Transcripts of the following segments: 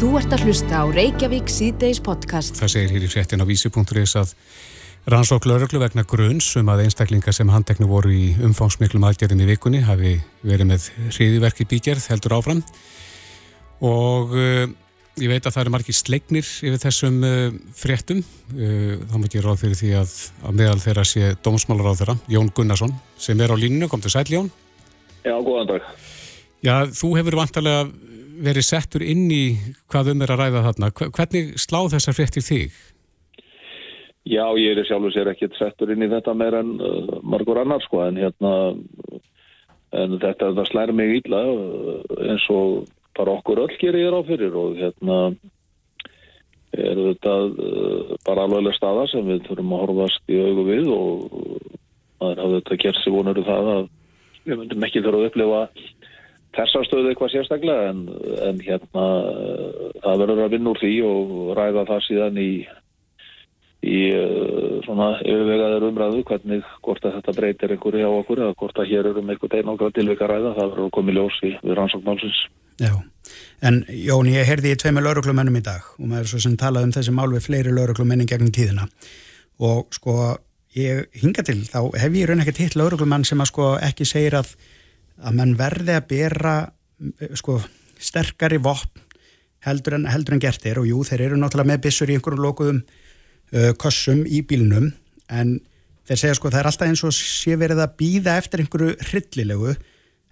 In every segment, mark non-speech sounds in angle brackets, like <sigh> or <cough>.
Þú ert að hlusta á Reykjavík síðdeis podcast. Það segir hér í fréttin á vísi.is að rannsók lauruglu vegna grunns um að einstaklingar sem handteknu voru í umfangsmiklum aðgerðum í vikunni hafi verið með hriðiverki bígerð heldur áfram. Og uh, ég veit að það eru margir slegnir yfir þessum uh, fréttum. Uh, þá mútt ég ráð fyrir því að, að meðal þeirra sé dómsmálar á þeirra Jón Gunnarsson sem er á líninu, kom til sæl Jón. Já, góðan dag. Já, þú hefur vantarlega verið settur inn í hvað um er að ræða þarna hvernig sláð þessar fréttir þig? Já, ég er sjálfur sér ekkert settur inn í þetta meir en uh, margur annar sko en hérna en þetta, þetta slæri mig ílla eins og bara okkur öll gerir ég ráð fyrir og hérna er þetta uh, bara alveg staða sem við þurfum að horfast í augu við og maður hafði þetta gert sér vonur það að við myndum ekki þurfa að upplifa þessa stöðu eitthvað sérstaklega en, en hérna það verður að vinna úr því og ræða það síðan í í uh, svona yfirvegaður umræðu hvernig hvort að þetta breytir einhverju á okkur eða hvort að hér eru um einhvern veginn ákveð tilvika ræða það verður að koma í ljós í rannsóknálsins Já, en Jón, ég heyrði í tveimur lauruglumennum í dag og maður svo sem talað um þessi mál við fleiri lauruglumennin gegnum tíðina. Og sko, ég hinga til þá hef ég raun ekkert hitt lauruglumann sem að sko ekki segir að að mann verði að bera sko sterkari vopn heldur en, heldur en gert er. Og jú, þeir eru náttúrulega með bissur í einhverjum lokuðum uh, kossum í bílnum en þeir segja sko það er alltaf eins og sé verið að býða eftir einhverju hryllilegu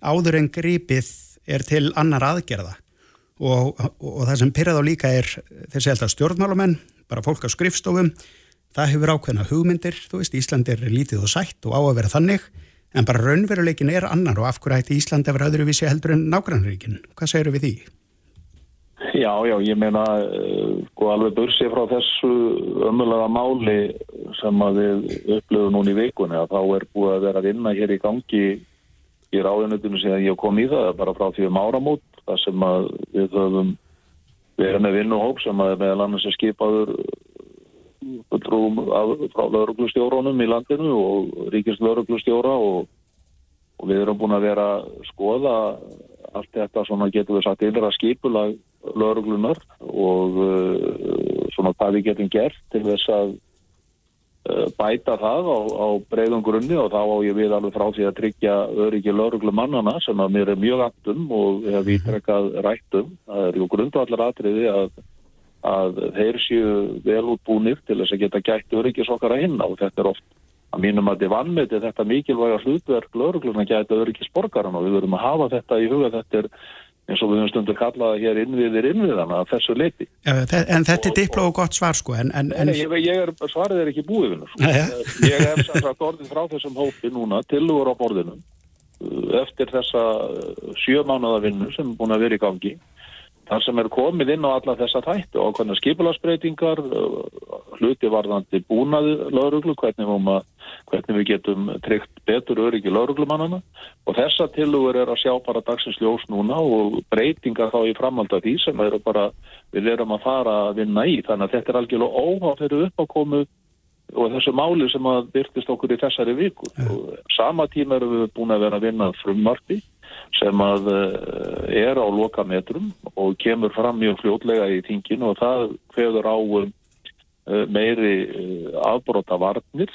áður en gripið er til annar aðgerða. Og, og, og það sem pyrrað á líka er þessi alltaf stjórnmálumenn, bara fólk á skrifstofum, það hefur ákveðna hugmyndir, þú veist Ísland er lítið og sætt og á að vera þannig, en bara raunveruleikin er annar og af hverju ætti Ísland að vera öðruvísi heldur en nágrannríkin, hvað segir við því? Já, já, ég meina uh, sko alveg börsið frá þessu ömulega máli sem að við upplöfum núna í vikunni að þá er búið að vera að vinna hér í gangi í ráðunutinu sem ég kom í það bara frá því um áramót þar sem að við höfum verið með vinnuhóp sem að meðal annars er skipaður trúum frá lauruglustjóronum í landinu og ríkist lauruglustjóra og, og við erum búin að vera skoða allt þetta svona getur við sagt að skipula lauruglunar og uh, svona hvað við getum gert til þess að Eh, bæta það á, á breyðum grunni og þá á ég við alveg frá því að tryggja öryggi lauruglu mannana sem að mér er mjög aftum og hef mhm. ítrekkað rættum. Það er ju grundvallar atriði að, að þeir séu vel útbúnir til þess að geta gætt öryggis okkar að hinna og þetta er oft að mínum að er vannmeti þetta mikilvæga hlutverk laurugluna gæta öryggis borgaran og við verðum að hafa þetta í huga þetta er eins og við höfum stundu kallaða hér innviðir innviðana að þessu leiti. En þetta er dipló og gott svar sko. En, en, en... Ég, ég er, svarið er ekki búið sko. ja. Ég hef sagt orðin frá þessum hópi núna tilur á borðinu uh, eftir þessa uh, sjö mánuða vinnu sem er búin að vera í gangi þar sem er komið inn á alla þessa þættu og hvernig skipilagsbreytingar uh, hluti varðandi búnaði lauruglu, hvernig, að, hvernig við getum tryggt betur öryggi lauruglumannana og þessa tilugur er að sjá bara dagsins ljós núna og breytingar þá í framhald af því sem eru bara, við erum að fara að vinna í. Þannig að þetta er algjörlega óhátt þeirru uppákomu og þessu máli sem að byrtist okkur í þessari viku. Og sama tíma eru við búin að vera að vinna frummarfi sem að eh, er á loka metrum og kemur fram mjög fljótlega í tinginu og það hverður á um, eh, meiri eh, afbróta varnir,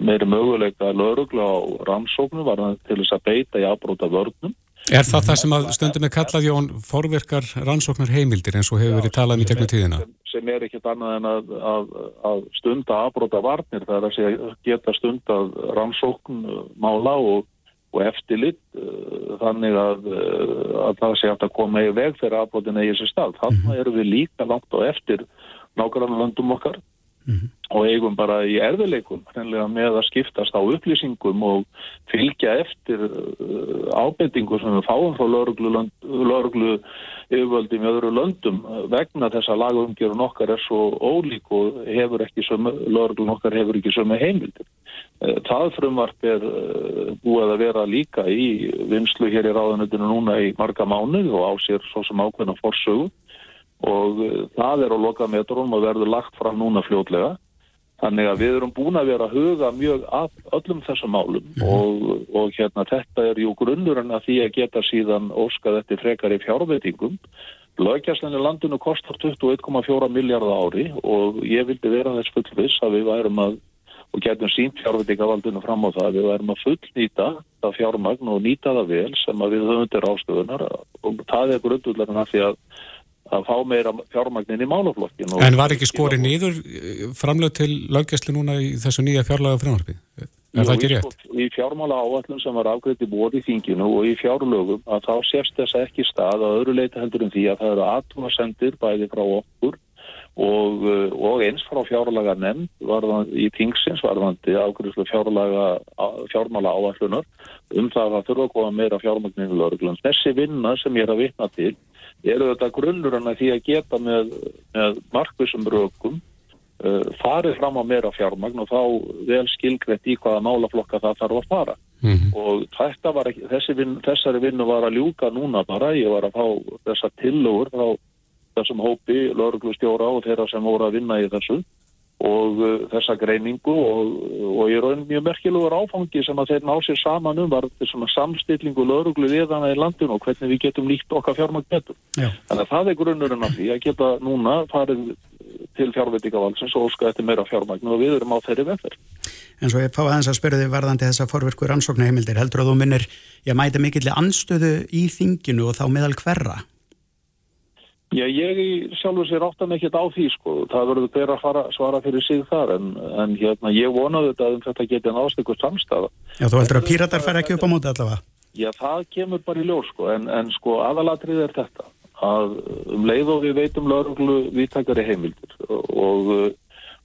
meiri möguleika lögurugla á rannsóknu var til þess að beita í afbróta vörnum. Er það það sem að stundum er kallað Jón forverkar rannsóknar heimildir eins og hefur verið talað um í tegnum tíðina? Sem, er ekkit annað en að, að, að stunda afbróta varnir, það er að geta stunda rannsókn mála og og eftirlit uh, þannig að, uh, að það sé hægt að koma í veg fyrir afbrotin eða í þessu stað. Þannig -hmm. erum við líka langt á eftir nákvæmlega löndum okkar mm -hmm. og eigum bara í erfileikum með að skiptast á upplýsingum og fylgja eftir uh, ábendingu sem við fáum frá lauruglu yfirvöldum í öðru löndum vegna þess að lagumgjörun okkar er svo ólík og lauruglun okkar hefur ekki sömu heimildir. Eh, það frumvart er búið að vera líka í vinslu hér í ráðanöndinu núna í marga mánuð og á sér svo sem ákveðna forsögu og eh, það er á lokametrum og verður lagt fram núna fljótlega Þannig að við erum búin að vera að huga mjög öllum þessum málum mm. og, og hérna þetta er jú grunnurinn að því að geta síðan óskað eftir frekar í fjárveitingum. Lögjastlinni landinu kostar 21,4 miljardar ári og ég vildi vera þess fullvis að við værum að og getum sínt fjárveitingavaldinu fram á það við værum að fullnýta það fjármagn og nýta það vel sem að við höfum til ástöðunar og það er grundulegna því að að fá meira fjármagnin í málaflokkin. En var ekki skori nýður eh, framlög til löggjæsli núna í þessu nýja fjárlaga frumvarfi? Er það ekki rétt? Í fjármála áallum sem var afgriðt í bóri þinginu og í fjárlögum að þá sést þess ekki stað að öðru leita heldur en því að það eru aðtúnasendir bæði frá okkur og, eh, og eins frá fjárlaga nefnd í tingsins varðandi ágriðslu fjármála áallunar um það að þurfa að koma meira fjármagnin í lögurglans. Þessi vinna sem ég er að vitna til eru þetta grunnurinn að því að geta með, með markvisum rökum uh, farið fram á meira fjármagn og þá vel skilgreytt í hvaða málaflokka það þarf að fara mm -hmm. og ekki, vin, þessari vinnu var að ljúka núna bara, ég var að fá þessa tillögur frá þessum hópi, lauruglustjóra og þeirra sem voru að vinna í þessu og uh, þessa greiningu og, og ég raun mjög merkilegur áfangi sem að þeir ná sér saman um var þessum samstillingu lauruglu viðana í landinu og hvernig við getum nýtt okkar fjármagn betur. Þannig að það er grunnurinn af því að geta núna farið til fjárveitingavalsins og óska þetta meira fjármagn og við erum á þeirri vefður. En svo ég fá aðeins að spyrja þig varðandi þessa forverku rannsóknarheimildir. Heldur að þú minnir, ég mæti mikillir anstöðu í þinginu og þá meðal hverra? Já, ég sjálfur sér áttan ekkert á því sko, það verður þeirra að fara, svara fyrir sig þar en, en hérna, ég vonaði þetta að um þetta geti náðstökur samstafa. Já, þú heldur að píratar fær ekki upp á móti allavega? Já, það kemur bara í ljós sko, en, en sko aðalatrið er þetta að um leið og við veitum lauruglu viðtækari heimildir og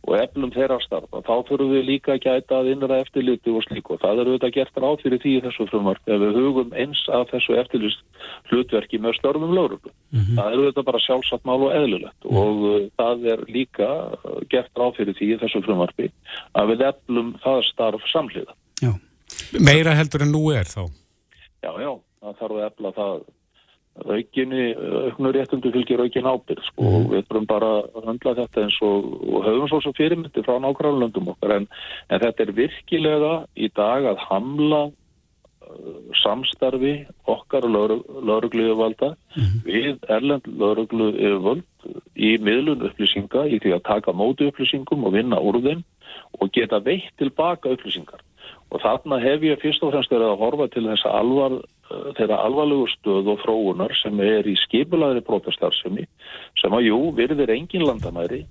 og eflum þeirra starfa. Þá þurfum við líka að gæta að innra eftirliti og slíku og það eru auðvitað gert ráð fyrir því þessu frumvarp ef við hugum eins að þessu eftirlist hlutverki með störnum lauruglu. Mm -hmm. Það eru auðvitað bara sjálfsagt mál og eðlulegt mm -hmm. og uh, það er líka uh, gert ráð fyrir því þessu frumvarpi að við eflum það starf samhliða. Já. Meira heldur en nú er þá? Já, já, það þarf að efla það aukinni, auknu réttundu fylgir aukin ábyrg sko, mm. og við þurfum bara að handla þetta eins og, og höfum svo svo fyrirmyndi frá nákvæmlandum okkar en, en þetta er virkilega í dag að hamla samstarfi okkar laurugliðuvalda mm. við erlend laurugliðuvald í miðlun upplýsinga í því að taka móti upplýsingum og vinna úr þeim og geta veitt tilbaka upplýsingar og þarna hef ég fyrst og fremst verið að horfa til þess að alvar þeirra alvarlegu stöð og fróunar sem er í skipulaðri protestarfsemi sem að jú, virðir engin landamæri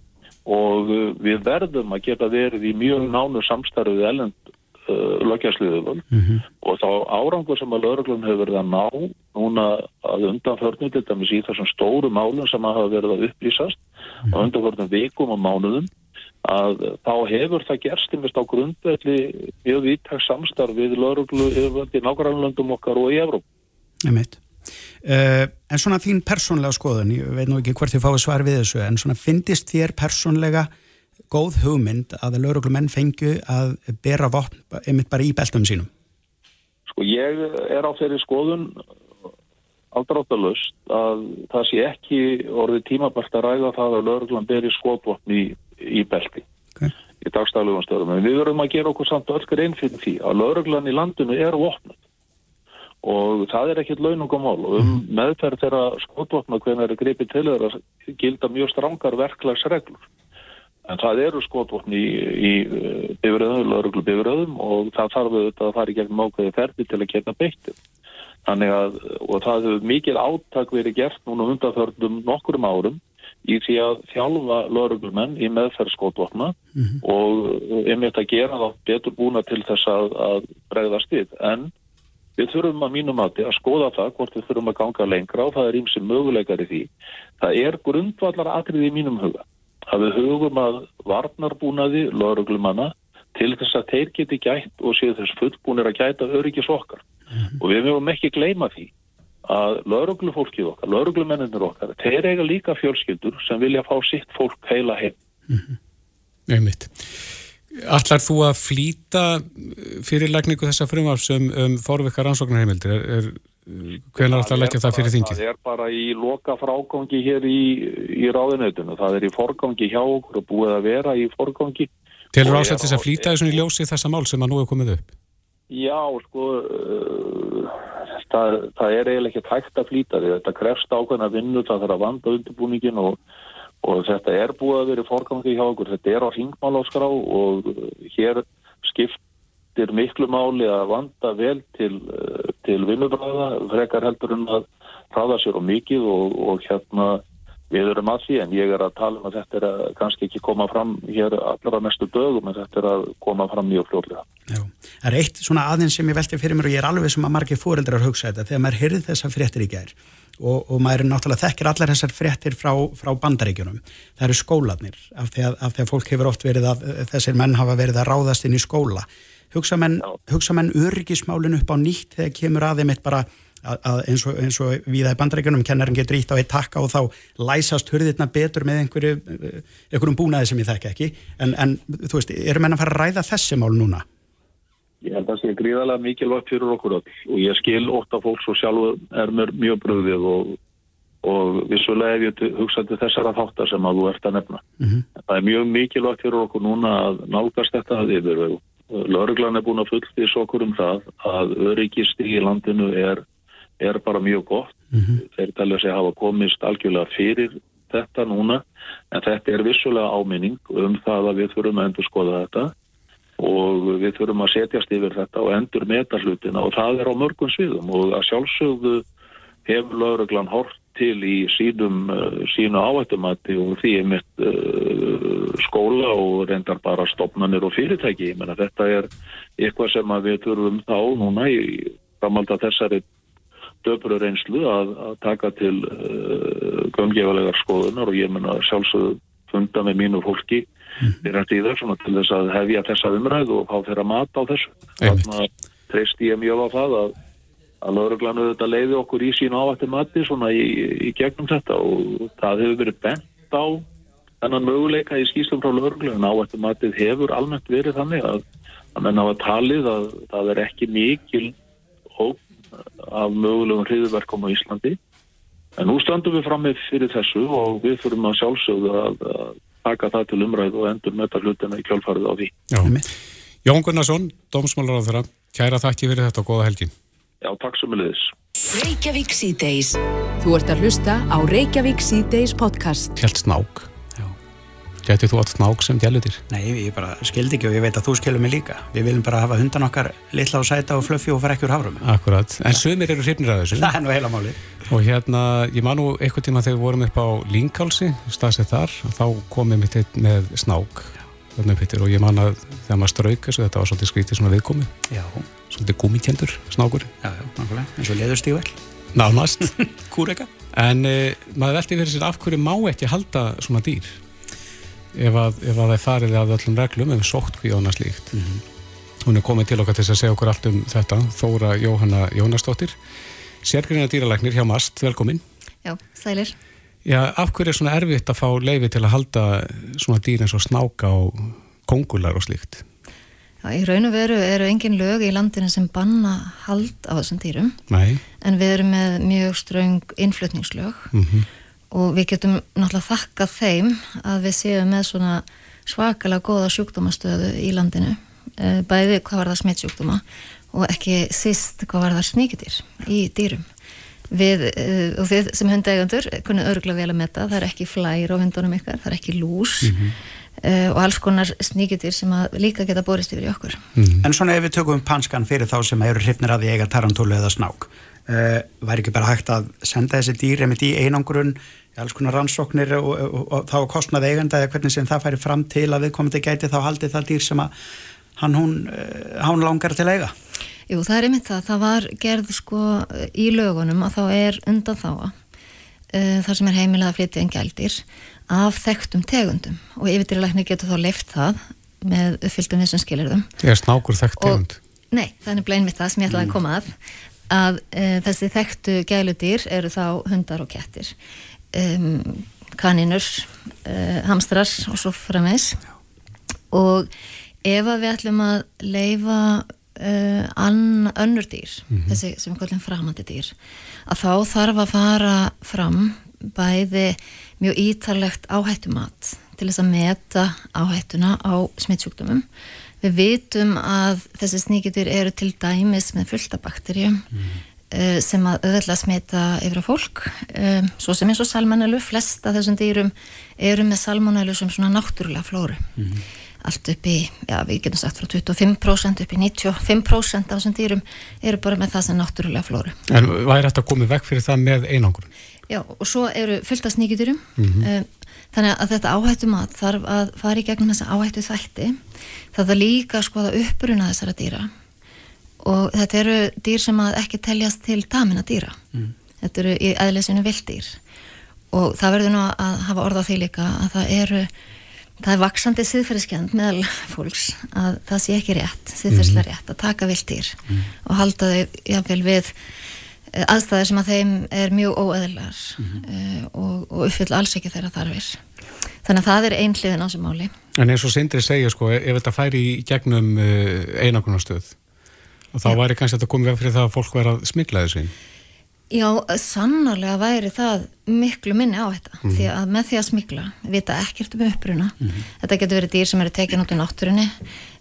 og uh, við verðum að geta verið í mjög nánu samstarfið ellend uh, lögjasliðuvöld mm -hmm. og þá árangur sem að lauruglun hefur verið að ná núna að undanförnum til dæmis í þessum stóru málum sem að hafa verið að upplýsast mm -hmm. og undanförnum vikum og mánuðum að þá hefur það gerst einmest á grundvelli mjög viðtæk samstarf við lauruglu í nákvæmlandum okkar og í Evróp. Uh, en svona þín persónlega skoðun, ég veit nú ekki hvort þið fáið svar við þessu, en svona finnist þér persónlega góð hugmynd að lauruglumenn fengju að bera vopn einmitt bara í beltum sínum? Sko ég er á þeirri skoðun aldráttalust að það sé ekki orðið tímabært að ræða það að lauruglan beri skotvopn í í belti okay. í dagstæðlegum stöðum. En við verðum að gera okkur samt öll grein fyrir því að lauruglan í landinu er vopnum og það er ekkit launungumál og um mm. meðferð þeirra skotvopna hvernig það er gripið til þeirra gilda mjög strangar verklagsreglur. En það eru skotvopni í, í eh, bifröðum, lauruglu bifröðum og það þarf auðvitað að fara í gegnum ákveði ferdi til að geta beittir. Þannig að, og það hefur mikil áttak verið gert núna undanförnum nokkurum árum í því að þjálfa lauruglumenn í meðferð skotvopna mm -hmm. og einmitt að gera þá betur búna til þess að, að bregðast við. En við þurfum að mínum átti að skoða það hvort við þurfum að ganga lengra og það er ímsi möguleikar í því. Það er grundvallar atrið í mínum huga að við hugum að varnarbúnaði lauruglumanna til þess að þeir geti gætt og séu þess fullbúnir að gæta öryggis okkar. Mm -hmm. Og við mögum ekki gleyma því að lauruglufólkið okkar, lauruglumenninir okkar, þeir eiga líka fjölskyldur sem vilja fá sitt fólk heila heim. Mm -hmm. Einmitt. Allar þú að flýta fyrirlækningu þessa frumvarps um, um fórveikar ansóknarheimildir? Er, er, hvernig er alltaf að leggja það fyrir þingið? Það er bara í loka frágangi hér í, í ráðinautunum. Það er í forgangi hjá okkur og búið að vera í forgangi Telur ásættis að flýta þessum í ljósi þessa mál sem að nú hefur komið upp? Já, sko, uh, það, það er eiginlega ekki tækt að flýta því. Þetta krefst ákveðna vinnu, það þarf að vanda undirbúningin og, og þetta er búið að vera fórgangi hjá okkur. Þetta er á hringmáláskrá og hér skiptir miklu máli að vanda vel til, til vinnubræða, frekar heldur en að hraða sér og mikið og, og hérna Við erum að því en ég er að tala um að þetta er að kannski ekki koma fram hér allra mestu dögum en þetta er að koma fram mjög fljóðlega. Já, það er eitt svona aðeins sem ég velti fyrir mér og ég er alveg sem að margir fóreldrar hugsa þetta þegar maður hyrði þessar fréttir í gær og, og maður náttúrulega þekkir allar þessar fréttir frá, frá bandaríkjunum. Það eru skólanir af því, að, af því að fólk hefur oft verið að þessir menn hafa verið að ráðast inn í skóla. Hugsa menn, hugsa menn öryggismálin upp á nýtt þegar kemur aðeim eitt bara að eins og, eins og viða í bandreikunum kennarin getur ítt á eitt takka og þá læsast hurðirna betur með einhverju einhverjum búnaði sem ég þekka ekki en, en þú veist, erum enn að fara að ræða þessi mál núna? Ég held að það sé gríðarlega mikilvægt fyrir okkur öll og ég skil ótt af fólks og sjálf er mér mjög bröðið og, og vissulega ef ég hugsaði þessara þáttar sem að þú ert að nefna. Mm -hmm. Það er mjög mikilvægt fyrir okkur núna að nálgast þetta að yfir Lörglan er búin að fulltís okkur um það að öryggist í landinu er er bara mjög gott. Mm -hmm. Þeir talja að hafa komist algjörlega fyrir þetta núna en þetta er vissulega áminning um það að við þurfum að endur skoða þetta og við þurfum að setjast yfir þetta og endur meta hlutina og það er á mörgum sviðum og að sjálfsögðu hefur lauruglan hort til í sínum uh, sínu áhættumati og því er mitt uh, skóla og reyndar bara stopnarnir og fyrirtæki. Menna þetta er eitthvað sem við þurfum þá núna í framald að þessari döfru reynslu að, að taka til uh, gömgefulegar skoðunar og ég menna sjálfsögðu funda með mínu fólki fyrir að tíða til þess að hefja þessa umræð og fá þeirra mat á þessu. Þannig að treyst ég mjög á það að að lauruglanu þetta leiði okkur í sín ávætti mati svona í, í gegnum þetta og það hefur verið bent á þennan möguleika í skýslum frá lauruglanu ávætti matið hefur almennt verið þannig að að menn hafa talið að það er ekki mikil hóp af mögulegum hriðverkum á Íslandi. En nú standum við fram með fyrir þessu og við þurfum að sjálfsögðu að, að taka það til umræðu og endur með þetta hlutina í kjálfarið á því. Já. Jón Gunnarsson, dómsmálar á þeirra, kæra þakki fyrir þetta og goða helgin. Já, takk sem er liðis. Reykjavík síðdeis. Þú ert að hlusta á Reykjavík síðdeis podcast. Helt snák. Gætið þú átt snák sem djælutir? Nei, ég bara skildi ekki og ég veit að þú skilur mig líka. Við viljum bara hafa hundan okkar litla og sæta og flöffi og fara ekki úr hafrum. Akkurat, en sömur eru hrifnir að þessu. Það er nú heila máli. Og hérna, ég man nú eitthvað tíma þegar við vorum upp á Línkálsi, staðsett þar, þá komið mitt eitt með snák og ég man að þegar maður strauk þessu, þetta var svolítið skrítið svona viðkomi. Já. Svolítið gúmitjendur snákur. Já, já, nákvæmlega, eins og leðurstível. Nánast. <laughs> Kúreka. En eh, maður veldi fyrir sér af hverju má ekki halda svona dýr ef að, ef að það er farið af öllum reglum ef við sótt hví ána slíkt mm -hmm. hún er komið til okkar til að segja okkur allt um þetta Þóra Jóhanna Jónastóttir sérgrinna dýralæknir hjá MAST, velkomin Já, sælir Já, af hverju er svona erfitt að fá leiði til að halda svona dýr eins og snáka og kongular og slíkt? Já, í raun og veru eru engin lög í landinu sem banna hald á þessum dýrum. Nei. en við erum með mjög ströng innflutningslög. Mm -hmm og við getum náttúrulega þakkað þeim að við séum með svona svakalega góða sjúkdómastöðu í landinu. Eh, bæði hvað var það smittsjúkdóma og ekki síst hvað var það sníkjadýr í dýrum við, eh, og þið sem hundægandur kunum örgulega vel að metta, það er ekki flær á hundunum ykkar, það er ekki lús mm -hmm. Uh, og alls konar sníkjutir sem líka geta borist yfir í okkur. Mm. En svona ef við tökum panskan fyrir þá sem eru hrifnir að því eiga tarantúlu eða snák, uh, væri ekki bara hægt að senda þessi dýr eða í einangrun alls konar rannsóknir og, og, og, og þá kostnaði eigenda eða hvernig sem það færi fram til að viðkomandi gæti þá haldið það dýr sem að hann hún, hann langar til eiga Jú, það er einmitt það, það var gerð sko í lögunum að þá er undan þá uh, þar sem er heimilega að flytja en gældir af þekktum tegundum. Og yfirdýralæknir getur þá leift það með uppfylltum þessum skilirðum Er snákur þekkt tegund? Nei, það er bleinmitt það sem ég ætlaði að koma að að uh, þessi þekktu gæludýr eru þá hundar og kettir. Um, kaninur uh, hamstrar og svo framvegs og ef að við ætlum að leifa uh, ann, önnur dýr mm -hmm. þessi sem við kallum framandi dýr að þá þarf að fara fram bæði mjög ítarlegt áhættumat til þess að meta áhættuna á smittsjúkdómum. Við vitum að þessi sníkjutur eru til dæmis með fullta bakterjum mm. uh, sem að auðvitað smita yfir á fólk, um, svo sem eins og salmonellu, flesta þessum dýrum eru með salmonellu sem svona náttúrulega flóru. Mm allt upp í, já við getum sagt frá 25% upp í 95% af þessum dýrum eru bara með það sem náttúrulega flóru. En væri þetta að komið vekk fyrir það með einangur? Já og svo eru fullt af sníkjadýrum mm -hmm. þannig að þetta áhættum að þarf að fara í gegnum þessa áhættu þætti það er líka að skoða uppruna þessara dýra og þetta eru dýr sem að ekki teljast til tamina dýra mm. þetta eru í aðleysinu vilddýr og það verður nú að hafa orða á því líka að það eru það er vaksandi siðferðiskend meðal fólks að það sé ekki rétt, siðferðslega mhm. rétt að taka viltýr mm. og halda þau jáfnvel við eh, aðstæðir sem að þeim er mjög óeðlar mm. uh, og, og uppfyll alls ekki þeirra þarfir. Þannig að það er einhliðin á þessu máli. En eins og Sindri segja sko, ef þetta færi í gegnum eh, einakunarstöð þá Já. væri kannski að þetta komið fyrir það að fólk verða smiklaðið sín. Já, sannarlega væri það miklu minni á þetta mm -hmm. því að með því að smikla vita ekkert um uppruna. Mm -hmm. þetta getur verið dýr sem eru tekin út í náttúrunni.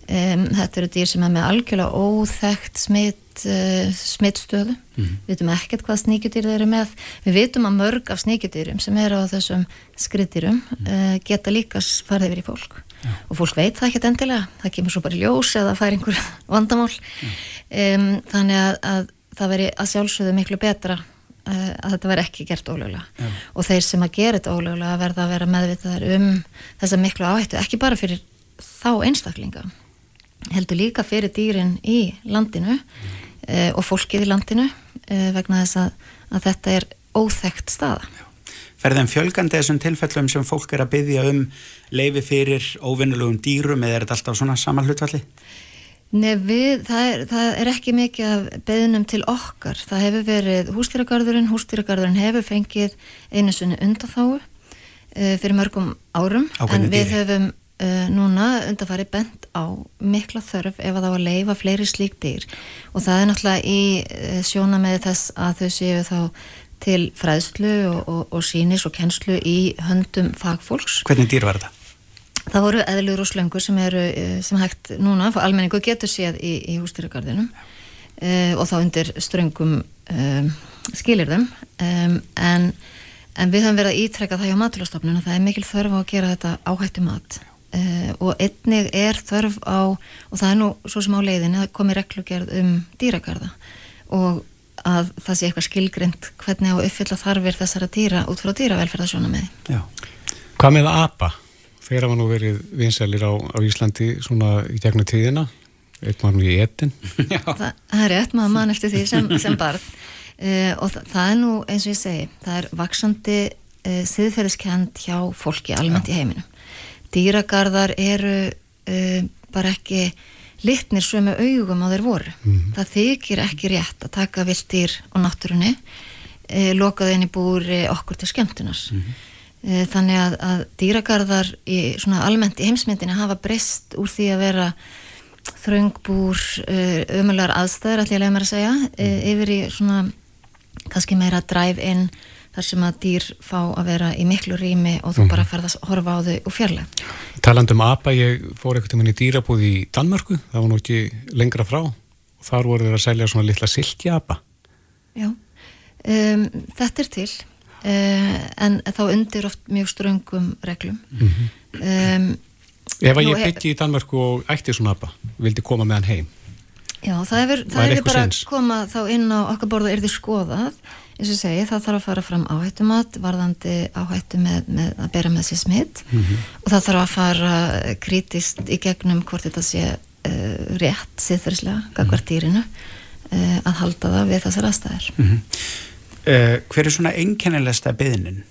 Um, þetta eru dýr sem er með algjörlega óþægt smitt uh, smittstöðu mm -hmm. við vitum ekkert hvað sníkjutýr þeir eru með. Við vitum að mörg af sníkjutýrum sem eru á þessum skrittýrum uh, geta líka farið yfir í fólk. Já. og fólk veit það ekkert endilega. Það kemur svo bara ljós eða fær einhver <laughs> vandamál. Um, þannig að, að það veri að sjálfsögðu miklu betra uh, að þetta veri ekki gert ólögulega ja. og þeir sem að gera þetta ólögulega verða að vera meðvitaðar um þessa miklu áhættu, ekki bara fyrir þá einstaklinga heldur líka fyrir dýrin í landinu mm. uh, og fólkið í landinu uh, vegna þess að, að þetta er óþægt staða. Ferðan fjölgandi þessum tilfellum sem fólk er að byggja um leifi fyrir óvinnulugum dýrum eða er þetta alltaf svona saman hlutvalli? Nei, við, það, er, það er ekki mikið af beðnum til okkar. Það hefur verið hústýragarðurinn, hústýragarðurinn hefur fengið einu sunni undanþáu uh, fyrir mörgum árum, Ákveðni en við dýri. höfum uh, núna undanfari bent á mikla þörf ef að þá að leifa fleiri slík dýr og það er náttúrulega í uh, sjóna með þess að þau séu þá til fræðslu og, og, og sínis og kennslu í höndum fagfólks. Hvernig dýr var þetta? Það voru eðlur og slöngur sem eru eh, sem hægt núna, almenningu getur séð í, í hústýragarðinum uh, og þá undir ströngum um, skilir þeim um, en, en við höfum verið að ítrekka það hjá maturlastofnun og það er mikil þörf á að gera þetta áhættu mat og einnig er þörf á og það er nú svo sem á leiðinu að komi reglugerð um dýragarða og að það sé eitthvað skilgrind hvernig á uppfylla þarfir þessara dýra út frá dýravelferðasjóna með Hvað með APA? Þeir hafa nú verið vinsælir á, á Íslandi svona í gegnum tíðina, eitt mann í etin. <laughs> það, það er rétt, maður mann eftir því sem, sem barn uh, og það, það er nú eins og ég segi, það er vaksandi uh, siðferðiskend hjá fólki almennt Já. í heiminum. Dýragarðar eru uh, bara ekki litnir sömu augum á þeir voru. Mm. Það þykir ekki rétt að taka viltýr á náttúrunni, lokaði henni búri okkur til skemmtunars. Mm. Eh, þannig að, að dýragarðar í, almennt í heimsmyndinu hafa breyst úr því að vera ömulegar eh, aðstæður ætlum ég að lega mér að segja eh, mm. yfir í svona kannski meira drive-in þar sem að dýr fá að vera í miklu rými og þú mm. bara ferðast að horfa á þau og fjarlæg. Talandum APA, ég fór ekkert um henni dýrabúð í Danmörku, það var nú ekki lengra frá og þar voru þeir að selja svona litla silki APA. Já, um, þetta er til en þá undir oft mjög ströngum reglum mm -hmm. um, Ef að ég byggi í Danmörku og ætti svona apa, vildi koma með hann heim Já, það hefur, það hefur bara sens? koma þá inn á okkar borðu er því skoðað eins og segi, það þarf að fara fram áhættumat varðandi áhættu með, með að bera með sér smitt mm -hmm. og það þarf að fara krítist í gegnum hvort þetta sé uh, rétt siðferðslega, gagvart dýrinu uh, að halda það við þessar aðstæðir mm -hmm. Uh, hver er svona einkennilegsta beðinin?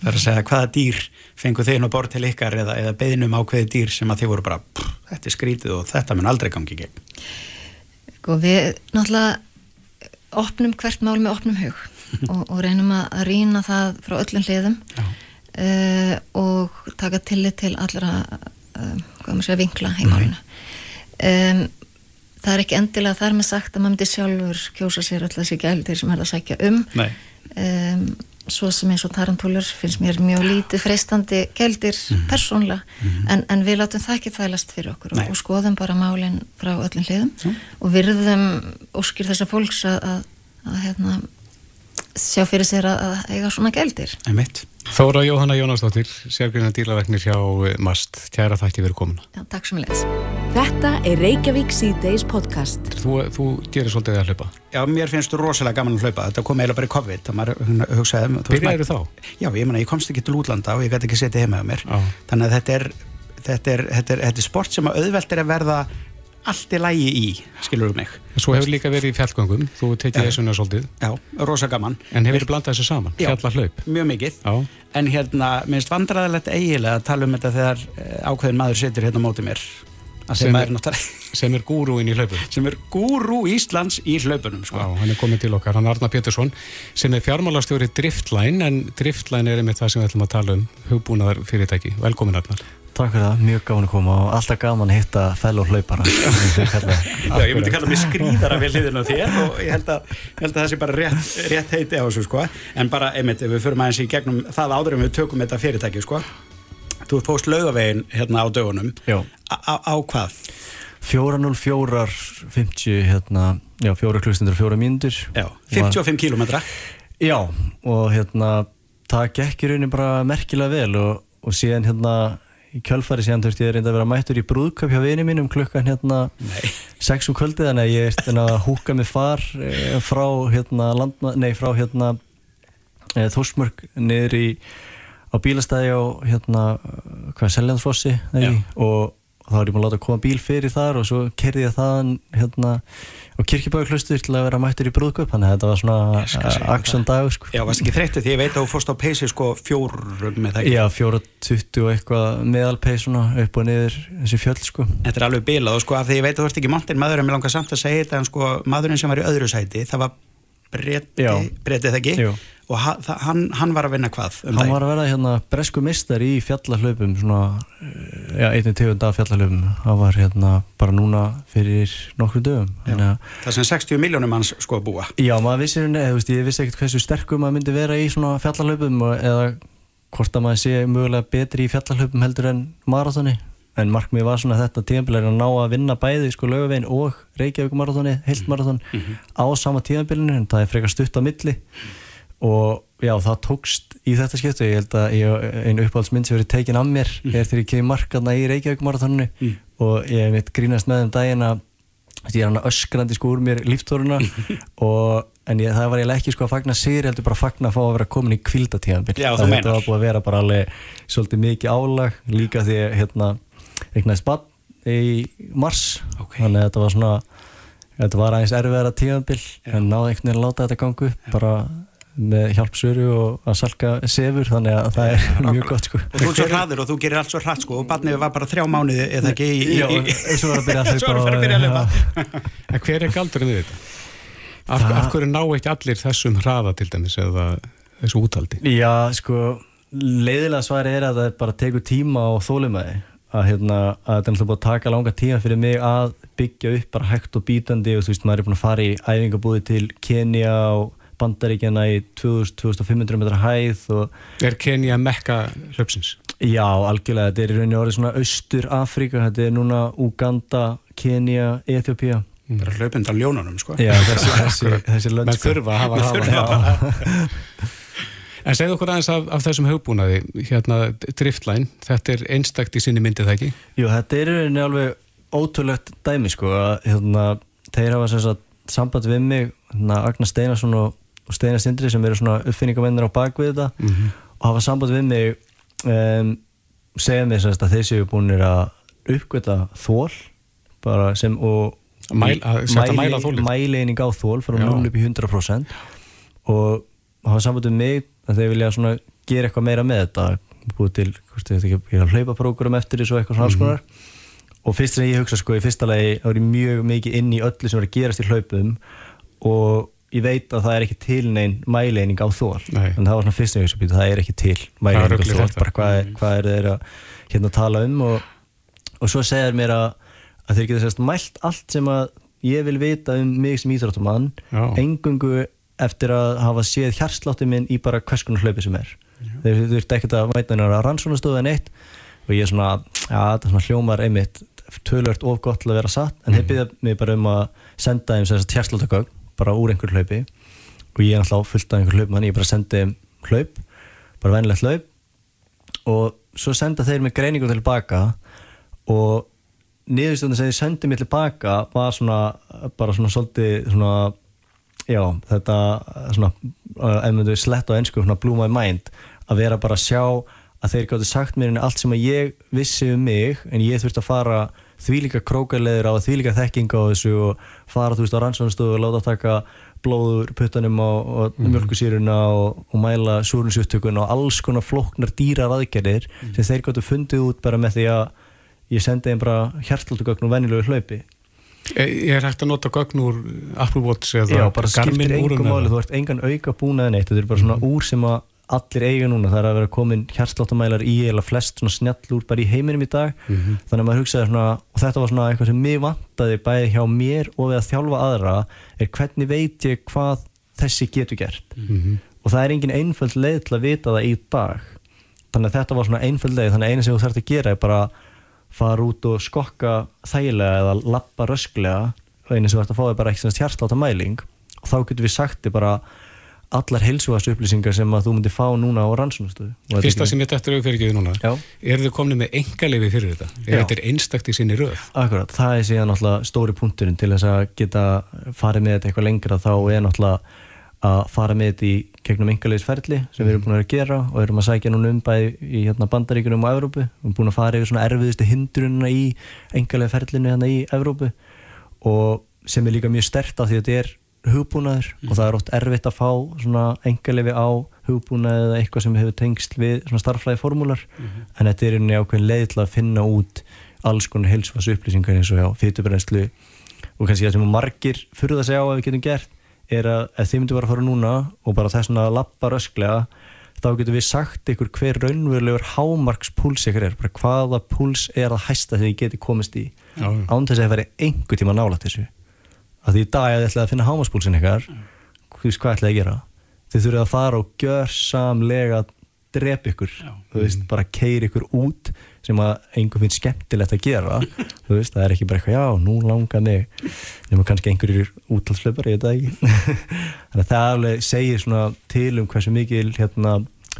Það er að segja hvaða dýr fengu þeir nú bort til ykkar eða, eða beðinum á hvaði dýr sem að þið voru bara pff, þetta er skrítið og þetta mun aldrei gangi ekki. Sko við náttúrulega opnum hvert mál með opnum hug <laughs> og, og reynum að rýna það frá öllum hliðum uh, og taka tillit til allra uh, segja, vinkla í málinu. Um, það er ekki endilega þar með sagt að maður myndi sjálfur kjósa sér alltaf sér gældir sem er að sækja um, um svo sem eins og tarantúlur finnst mér mjög lítið freistandi geldir mm. persónlega mm. En, en við látum það ekki þælast fyrir okkur og, og skoðum bara málinn frá öllum hliðum mm. og virðum óskir þessar fólks að, að, að hérna, sjá fyrir sér að eiga svona Einmitt. Þóra Jóhanna Jónasdóttir sérgrinna dílaverknir hjá eh, MAST. Kæra þætti verið komuna. Já, Takk sem leðis Þetta er Reykjavík C-Days podcast. Þú, þú gerir svolítið að hlaupa? Já, mér finnst þú rosalega gaman að hlaupa. Þetta kom eiginlega bara í COVID um, Byrjaði þú þá? Já, ég, mena, ég komst ekki til útlanda og ég gæti ekki setja heima á mér. Ah. Þannig að þetta er, þetta, er, þetta, er, þetta er sport sem auðvelt er að verða allt er lægi í, skilur um mig Svo hefur líka verið í fjallgöngum, þú tekið þessuna svolítið. Já, rosa gaman. En hefur þið blandað þessu saman, fjallarhlaup Mjög mikið, Já. en hérna minnst vandræðilegt eiginlega að tala um þetta þegar eh, ákveðin maður setur hérna mótið mér. Sem er, sem er gúrúin í hlaupun sem er gúrú Íslands í hlaupunum sko. Já, hann er komið til okkar, hann er Arna Pétursson sem er fjármálastjóri Driftline en Driftline er einmitt það sem við ætlum að tala um hugbúnaðar fyrirtæki, velkomin Arnar Takk fyrir það, mjög gáðan að koma og alltaf gaman að hitta fell og hlaupara <laughs> Já, ég myndi kalla mig skrýðara við hliðinu þér og ég held að, ég held að það sé bara rétt, rétt heiti á þessu sko. En bara, einmitt, við förum aðeins í gegnum það áður en við tökum þetta fyrirtæki sko. Þú fóst laugavegin hérna á dögunum. Á, á hvað? 404, 50 hérna, já, 4 klustundur, 4 mínútur. Já, 55 kílometra Já, og hérna það gekk í raunin bara merkilega vel og, og síðan hérna í kjölfari síðan þurfti ég reynda að vera mættur í brúðköp hjá vini mín um klukkan hérna 6 um kvöldi þannig að ég er að húka mig far eh, frá hérna, hérna e, Þórsmörg niður í á bílastæði á hérna hvað Seljansfossi og þá er ég búin að láta koma bíl fyrir þar og svo kerði ég þaðan hérna og kirkibæðurklaustur til að vera mættur í brúðköp þannig að þetta var svona aksjón dag sko. Já, varst ekki þreyttið því ég veit að þú fórst á peysi sko fjórum með það? Já, fjóra, tuttu og eitthvað meðalpeys svona upp og niður þessi fjöld sko. Þetta er alveg bilað og sko af því ég veit að þú ert ekki montin maður en mér langar samt að segja þetta en sko maðurinn sem var í öðru sæti það var breytið ekki Jú og hann, hann var að vinna hvað um hann var að vera hérna bresku mistar í fjallahlaupum svona, já, einnig tegund af fjallahlaupum. Hann var hérna bara núna fyrir nokkru dögum. Já, það sem 60 miljónum hans sko að búa. Já, maður vissi, eða, veist, ég vissi ekkert hversu sterkum maður myndi vera í svona fjallahlaupum eða hvort að maður sé mögulega betri í fjallahlaupum heldur en marathoni. En markmið var svona þetta tíðanbíl er að ná að vinna bæði sko lögavegin og Reykjavík marathoni, heilt marathon mm -hmm. á sama tíðanbílinu en það er frekar stutt á milli og já, það tókst í þetta skiptu, ég held að ég, einu uppáhaldsmynd sem verið tekin af mér mm. er þegar ég kemur markaðna í Reykjavík marathónu mm. og ég mitt grínast með um daginn að ég er hann öskrandi sko úr mér líftóruna <laughs> og en ég, það var ég ekki sko að fagna sér, ég heldur bara að fagna að fá að vera komin í kvildatíðanbíl það þetta var búið að vera bara alveg svolítið mikið álag líka því hérna eignaði spatt í mars. Okay. þannig að þetta var svona þetta var aðeins erfiðara tíðanbíl en náðu einhvern veginn að láta þetta gangu bara með hjálpsöru og að salka sefur þannig að það er ja, mjög gott sko. og þú er svo hraður og þú gerir allt svo hratt sko, og barnið var bara þrjá mánuði eða ekki í, Já, svo var það að byrja að <laughs> lifa <laughs> Hver er galdurinn þetta? Af, af hverju ná ekki allir þessum hraða til dæmis eða þessu útaldi? Já, sko leiðilega svari er að það bara tekur tíma og þólumæði að, hérna, að þetta er búin að taka langa tíma fyrir mig að byggja upp bara hægt og bítandi og þú veist, maður er búin að fara í æfingabúði til Kenya og bandaríkjana í 2000-2500 metra hæð Er Kenya mekka hlöpsins? Já, algjörlega, þetta er í rauninni orðið svona Östur-Afrika, þetta er núna Uganda, Kenya, Ethiopia Það er hlöpund á ljónunum, sko. Já, þessi, þessi, <laughs> þessi lönd Menn þurfa að hafa hafa <laughs> En segð okkur aðeins af, af þessum hugbúnaði, hérna Driftline, þetta er einstakt í sinni myndið, það ekki? Jú, þetta er í rauninni alveg ótrúlegt dæmi, sko, að hérna, þeir hafa sem sagt samband við mig hérna, Agnar Steinarsson og, og Steinar Sindri sem eru svona uppfinningamennir á bakvið þetta. Mm -hmm. og hafa samband við mig um, segja mér semst að þeir séu búin að uppgöta þól bara sem og Mæl, mæli, mæleining á þól frá 0 upp í 100% og hafa samband við mig að þeir vilja svona gera eitthvað meira með þetta. Búið til, ég veit ekki, hlaupaprókurum eftir þessu eitthvað svona alls konar mm -hmm og fyrst sem ég hugsa sko í fyrsta lagi þá er ég mjög mikið inn í öllu sem er að gerast í hlaupum. Og ég veit að það er ekki til neinn mæleining á þól Nei. en það var svona fyrst sem ég hugsa það er ekki til mæleining á þól bara hvað er, hvað er þeir að hérna tala um? Og, og svo segir mér að, að þeir geta sérst mælt allt sem að ég vil vita um mig sem íþróttumann engungu eftir að hafa séð hjarslátti minn í bara hvers konar hlaupi sem er. Þeir þurfti ekkert að væta hennar að rannsónastofu en eitt og ég er svona, já þetta svona hljómar einmitt tölvört of gott til að vera satt. En þeir mhm. byrjaði mig bara um að senda þeim þess að hjarsláttakögg bara úr einhver hlaupi og ég er alltaf fullt af einhver hlaup þannig ég bara sendi hlaup bara venilegt hlaup. Og svo senda þeir mig greiningu tilbaka og niðurstöndin sem ég sendi mig tilbaka var svona bara svona svolítið svona já þetta svona ef maður slett á ennsku svona blew my mind að vera bara að sjá að þeir gáttu sagt mér en allt sem að ég vissi um mig en ég þurfti að fara þvílíka krókarleður á þvílíka þekking á þessu og fara þú veist á rannsóðanstöðu og láta taka blóður puttanum á, á mm. mjölkusýruna og, og mæla súrunsupptökun og alls konar floknar dýrar aðgerðir mm. sem þeir gáttu fundið út bara með því að ég sendi einn bara hjertlaldugögn og venilögu hlaupi Ég er hægt að nota gögn úr Apple Watch eða Já, bara skiptir engum máli, þú ert engan auka búin eða neitt, þetta er bara svona mm. úr sem að allir eiga núna, það er að vera komin hjarsláttamælar í eða flest svona snjallúr bara í heiminum í dag, mm -hmm. þannig að maður hugsaði svona, og þetta var svona eitthvað sem mér vantaði bæði hjá mér og við að þjálfa aðra er hvernig veit ég hvað þessi getur gert? Mm -hmm. og það er engin einföld leið til að vita það í dag. Þannig að þetta var svona einföld leið. Þannig að eina sem þú þarfst að gera er bara fara út og skokka þægilega eða lappa rösklega. Eina sem þú þarfst að fá er bara allar heilsugastu upplýsingar sem að þú myndir fá núna á rannsónastöðu Fyrsta sem ég dættur auðferðið núna Já. er þið komnið með engaleifi fyrir þetta? Er þetta einstakt í sinni röð? Akkurat, það er síðan náttúrulega stóri punkturinn til þess að geta farið með þetta eitthvað lengra þá er náttúrulega að fara með þetta í gegnum engaleiðisferðli sem við erum búin að gera og erum að sækja núna um bæði í hérna, bandaríkunum og Evrópu við erum búin að fara yfir svona erfiðustu hindrununa í engaleiðferðlinu hérna í Evrópu og sem er líka mjög stert af því að þetta er hugbúnaður mm. og það er ótt erfitt að fá svona engalegi á hugbúnaði eða eitthvað sem hefur tengst við svona starflæði formúlar mm -hmm. en þetta er einnig ákveðin leið til að finna út alls konar heilsfasu upplýsingar eins og já, fytubrenslu og kannski það sem margir fyrir það segja á að við getum gert er að ef þið myndu bara að fara núna og bara þess að lappa rösklega þá getum við sagt ykkur hver raunverulegur hámarkspúls ykkur er, bara hvaða púls er að hæsta þegar þið geti komist í? Án þess að það að því í dag að þið ætlaði að finna hámaspúlsinn ykkar. Þú veist hvað ætlaði að gera? Þið þurfið að fara og gjör samlega drep ykkur, Já. þú veist, bara keir ykkur út sem að einhver finnst skemmtilegt að gera. <laughs> Þú veist, það er ekki bara eitthvað, já, nú langar mig. Nema kannski einhverjir útlandslöpar ég veit það ekki. <laughs> Þannig að það alveg segir svona til um hversu mikil hérna,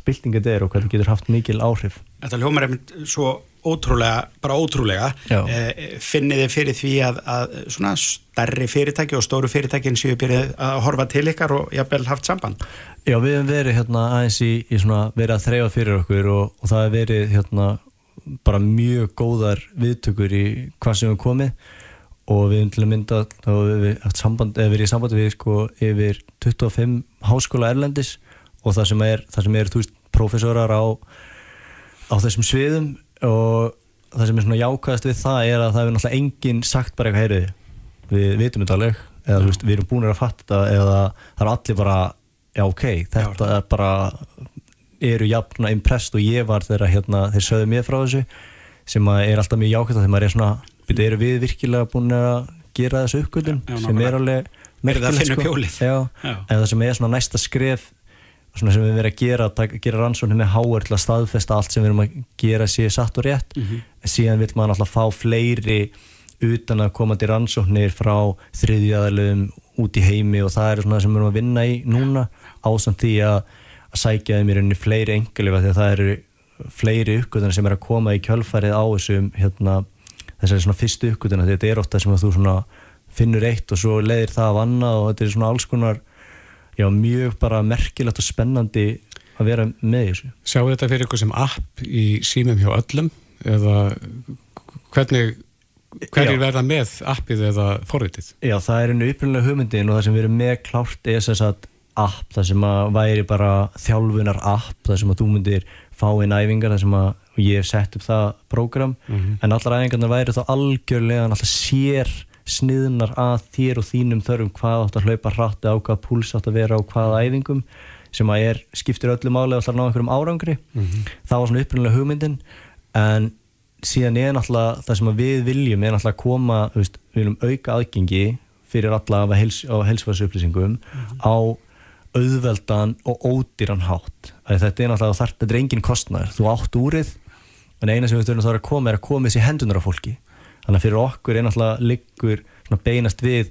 byltinga þetta er og hvernig getur haft mikil áhrif. Þetta hljómar einmitt svo ótrúlega, bara ótrúlega eh, finnið þið fyrir því að, að svona starri fyrirtæki og stóru fyrirtækin séu byrjað að horfa til ykkar og jafnvel haft samband? Já, við hefum verið hérna aðeins í, í svona verið að þreyfa fyrir okkur og, og það hefur verið hérna bara mjög góðar viðtökur í hvað sem við komið og við hefum til að mynda þá hefur við haft samband, eða verið í samband við sko yfir 25 háskóla erlendis og það sem er, það sem er þú veist, profesorar á á þessum sviðum og það sem er svona jákvæðast við það er að það er náttúrulega enginn sagt bara eitthvað heyriði við vitum þetta alveg. Eða veist, við erum búin að fatta eða það er allir bara já ok, þetta er bara eru jafn impressed og ég var þegar hérna, þeir sögðu mér frá þessu. Sem er alltaf mjög jákvæðast þegar maður er svona, byrju, eru við virkilega búin að gera þessu uppgöldum sem er alveg merkilegt sko. en það sem er svona næsta skref svona sem við verðum að gera, að gera rannsóknir með háur til að staðfesta allt sem við erum að gera sér satt og rétt mm -hmm. en síðan vil maður alltaf fá fleiri utan að koma til rannsóknir frá þriðjæðalöfum út í heimi og það er svona sem við erum að vinna í núna ásamt því að, að sækja þeim í rauninni fleiri englifa því að það eru fleiri uppgötunar sem er að koma í kjölfarið á þessum hérna, þessari svona fyrstu uppgötunar þetta er ofta sem að þú finnur eitt og svo leiðir það að vanna og þetta er svona alls konar já, mjög bara merkilegt og spennandi að vera með þessu. Sjáu þetta fyrir eitthvað sem app í símum hjá öllum eða hvernig hverjir verða með appið eða forritið? Já, það er einu upprunlega hugmyndin og það sem erum með klárt er þess að app, það sem að væri bara þjálfunar app, það sem að þú myndir fá inn æfingar, það sem að ég hef sett upp það prógram, mm -hmm. en allar æfingarna væri þá algjörlega alltaf sér sniðnar að þér og þínum þörfum hvað átt að hlaupa hratt á hvað púls átt að vera á hvaða æfingum sem að er, skiptir öllu máli og ætlar að ná einhverjum árangri mm -hmm. það var svona upprunnilega hugmyndin en síðan er náttúrulega það sem við viljum er náttúrulega að koma veist, við viljum auka aðgengi fyrir alla á helsfæðsupplýsingum mm -hmm. á auðveldan og ódýran hátt að þetta er náttúrulega þar, þetta er engin kostnæður þú átt úrið, en eina sem við þurfum að koma er að koma þessi hendunar á fólki þannig að fyrir okkur er náttúrulega liggur beinast við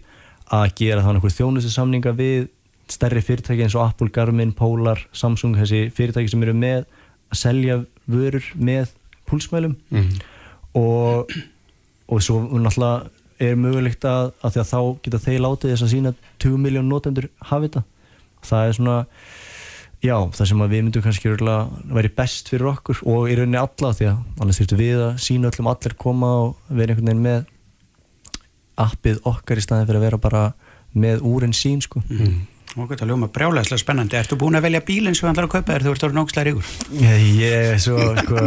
að gera þannig einhver þjónusinsamninga við stærri fyrirtæki eins og Apple, Garmin, Polar, Samsung þessi fyrirtæki sem eru með að selja vörur með púlsmælum mm -hmm. og og svo náttúrulega er mögulegt að, að því að þá geta þeir látið þess að sína 20 miljón notendur hafi þetta það er svona já, það sem við myndum kannski vera best fyrir okkur og í rauninni alla því að annars þurftum við að sína öllum allir koma og vera einhvern veginn með appið okkar í staðin fyrir að vera bara með úrinn sín sko mm. Og þetta ljóma brjálæslega spennandi Ertu búin að velja bílinn sem þú ætlar að kaupa þegar þú ert orðin ógslæri ykkur? Ég er svo, sko,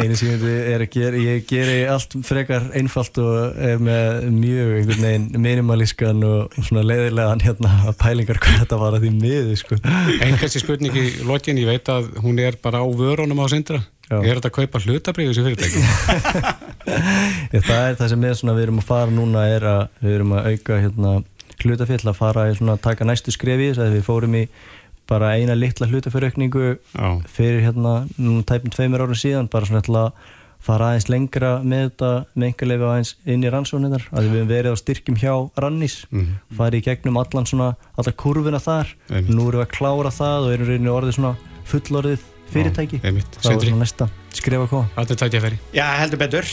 einu sem ég er að gera ég geri allt frekar einfalt og er með mjög einhvern veginn minimalískan og svona leiðilegan hérna pælingar hvað þetta var að því miður sko kannski spurning í lokin, ég veit að hún er bara á vörunum á sindra Já. Er þetta að kaupa hlutabrið þessu fyrirtæki? <laughs> það er það sem er svona, við erum að fara núna er að við erum að auka hérna, hlutafél að fara að taka næstu skrefi þess að við fórum í bara eina litla hlutafjörökningu fyrir hérna tæpum tveimur ára síðan bara svona að fara aðeins lengra með þetta með einhverlega aðeins inn í rannsóknir að við hefum verið á styrkjum hjá Rannís. Mm -hmm. farið í gegnum allan svona allar kurvina þar, Einmitt. nú erum við að klára það og erum reyni orðið svona fullorðið fyrirtæki. Er það næsta skrifa hvað? Þetta er feri Já, heldur betur.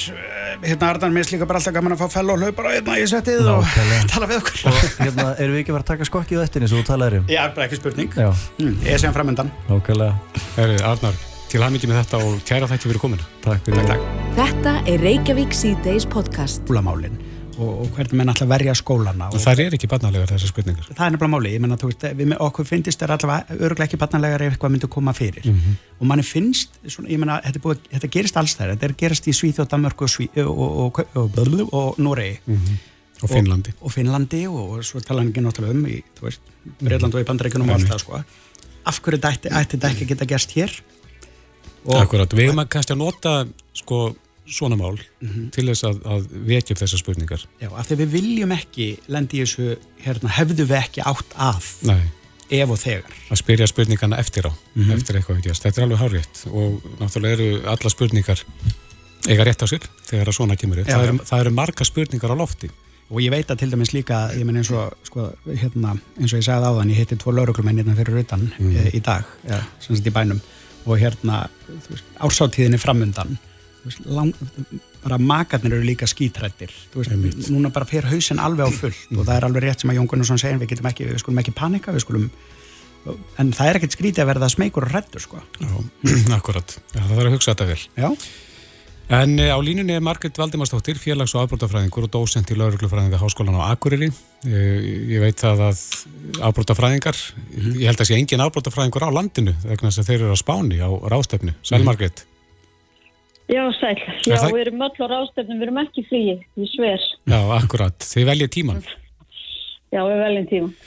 Hérna Arðan minnst líka bara alltaf gaman að fá fell og hlaupa hérna í settið og <laughs> tala við okkur. Og hérna, erum við ekki að vera að taka skokkið á eftir eins og þú talaður um? Já, bara ekki spurning. Mm, Ég sé hann framöndan Arðnar, til hafmyggi með þetta og kæra þætti fyrir kominu Takk fyrir. Takk, takk. Þetta er Reykjavík C-Days podcast. Úlamálinn og, og hvernig menn alltaf verja skólana og það er ekki barnalegar þessar spurningar. Það er nefnilega máli, ég menna við, okkur finnst það allavega öruglega ekki barnalegar ef eitthvað myndi koma fyrir. Mm -hmm. og manni finnst, svona, ég menna þetta, þetta gerist alls þær, þetta gerist í Svíþjóð, Danmörku og, og, og Noregi. Mm -hmm. og Finnlandi. og Finnlandi og svo tala hann ekki náttúrulega um í Breitland og í Bandaríkunum og allt það sko. Af hverju ætti þetta ekki geta gerst hér? Akkurat, við erum að kannski að nota sko svona mál mm -hmm. til þess að, að vekja upp þessar spurningar Já, af því við viljum ekki lendi í þessu, hérna, hefðu við ekki átt að Nei. ef og þegar að spyrja spurningarna eftir á mm -hmm. eftir eitthvað, þetta er alveg hárétt og náttúrulega eru alla spurningar eiga rétt á sér þegar að svona kemur upp það, eru, það eru marga spurningar á lofti og ég veit að til dæmis líka ég menn eins og, sko, hérna, eins og ég sagði áðan ég hitti tvo lauruglumenn hérna fyrir utan mm. e, í dag, ja, sem sagt í bænum og hérna, ársáttíðin er framundan lang, bara makarnir eru líka skítrættir núna bara fer hausin alveg á full mm. og það er alveg rétt sem að Jón Gunnarsson segir við, ekki, við skulum ekki panika skulum, en það er ekkert skrítið að verða smeykur og rættur sko. <clears throat> Akkurat, Já, það þarf að hugsa þetta vel Já. En e, á línunni er Margrit Valdimarsdóttir félags- og afbrótafræðingur og dósent í lauruglufræðinga háskólan á Akureyri e, ég veit að, að afbrótafræðingar mm. ég held að sé engin afbrótafræðingur á landinu að þeir eru á Spáni á rástefnu Sæl Margrit Já, sæl. Já, það... við erum öll á rástefnum, við erum ekki fríi, ég sver. Já, akkurat. Þið veljið tíman. Já, við veljum tíman.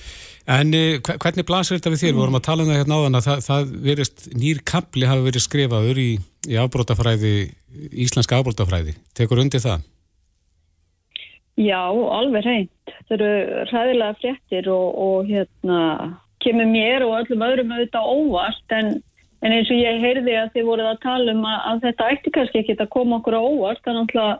En uh, hvernig blasir þetta við þér? Mm. Við vorum að tala um það hérna áðan að það, það verist, nýr kapli hafi verið skrifaður í, í ábrótafræði, íslenska ábrótafræði. Tekur undir það? Já, alveg reynd. Það eru ræðilega fréttir og, og hérna, kemur mér og öllum öðrum auðvitað óvart en En eins og ég heyrði að þið voruð að tala um að, að þetta ætti kannski ekki að koma okkur á óvart, þannig að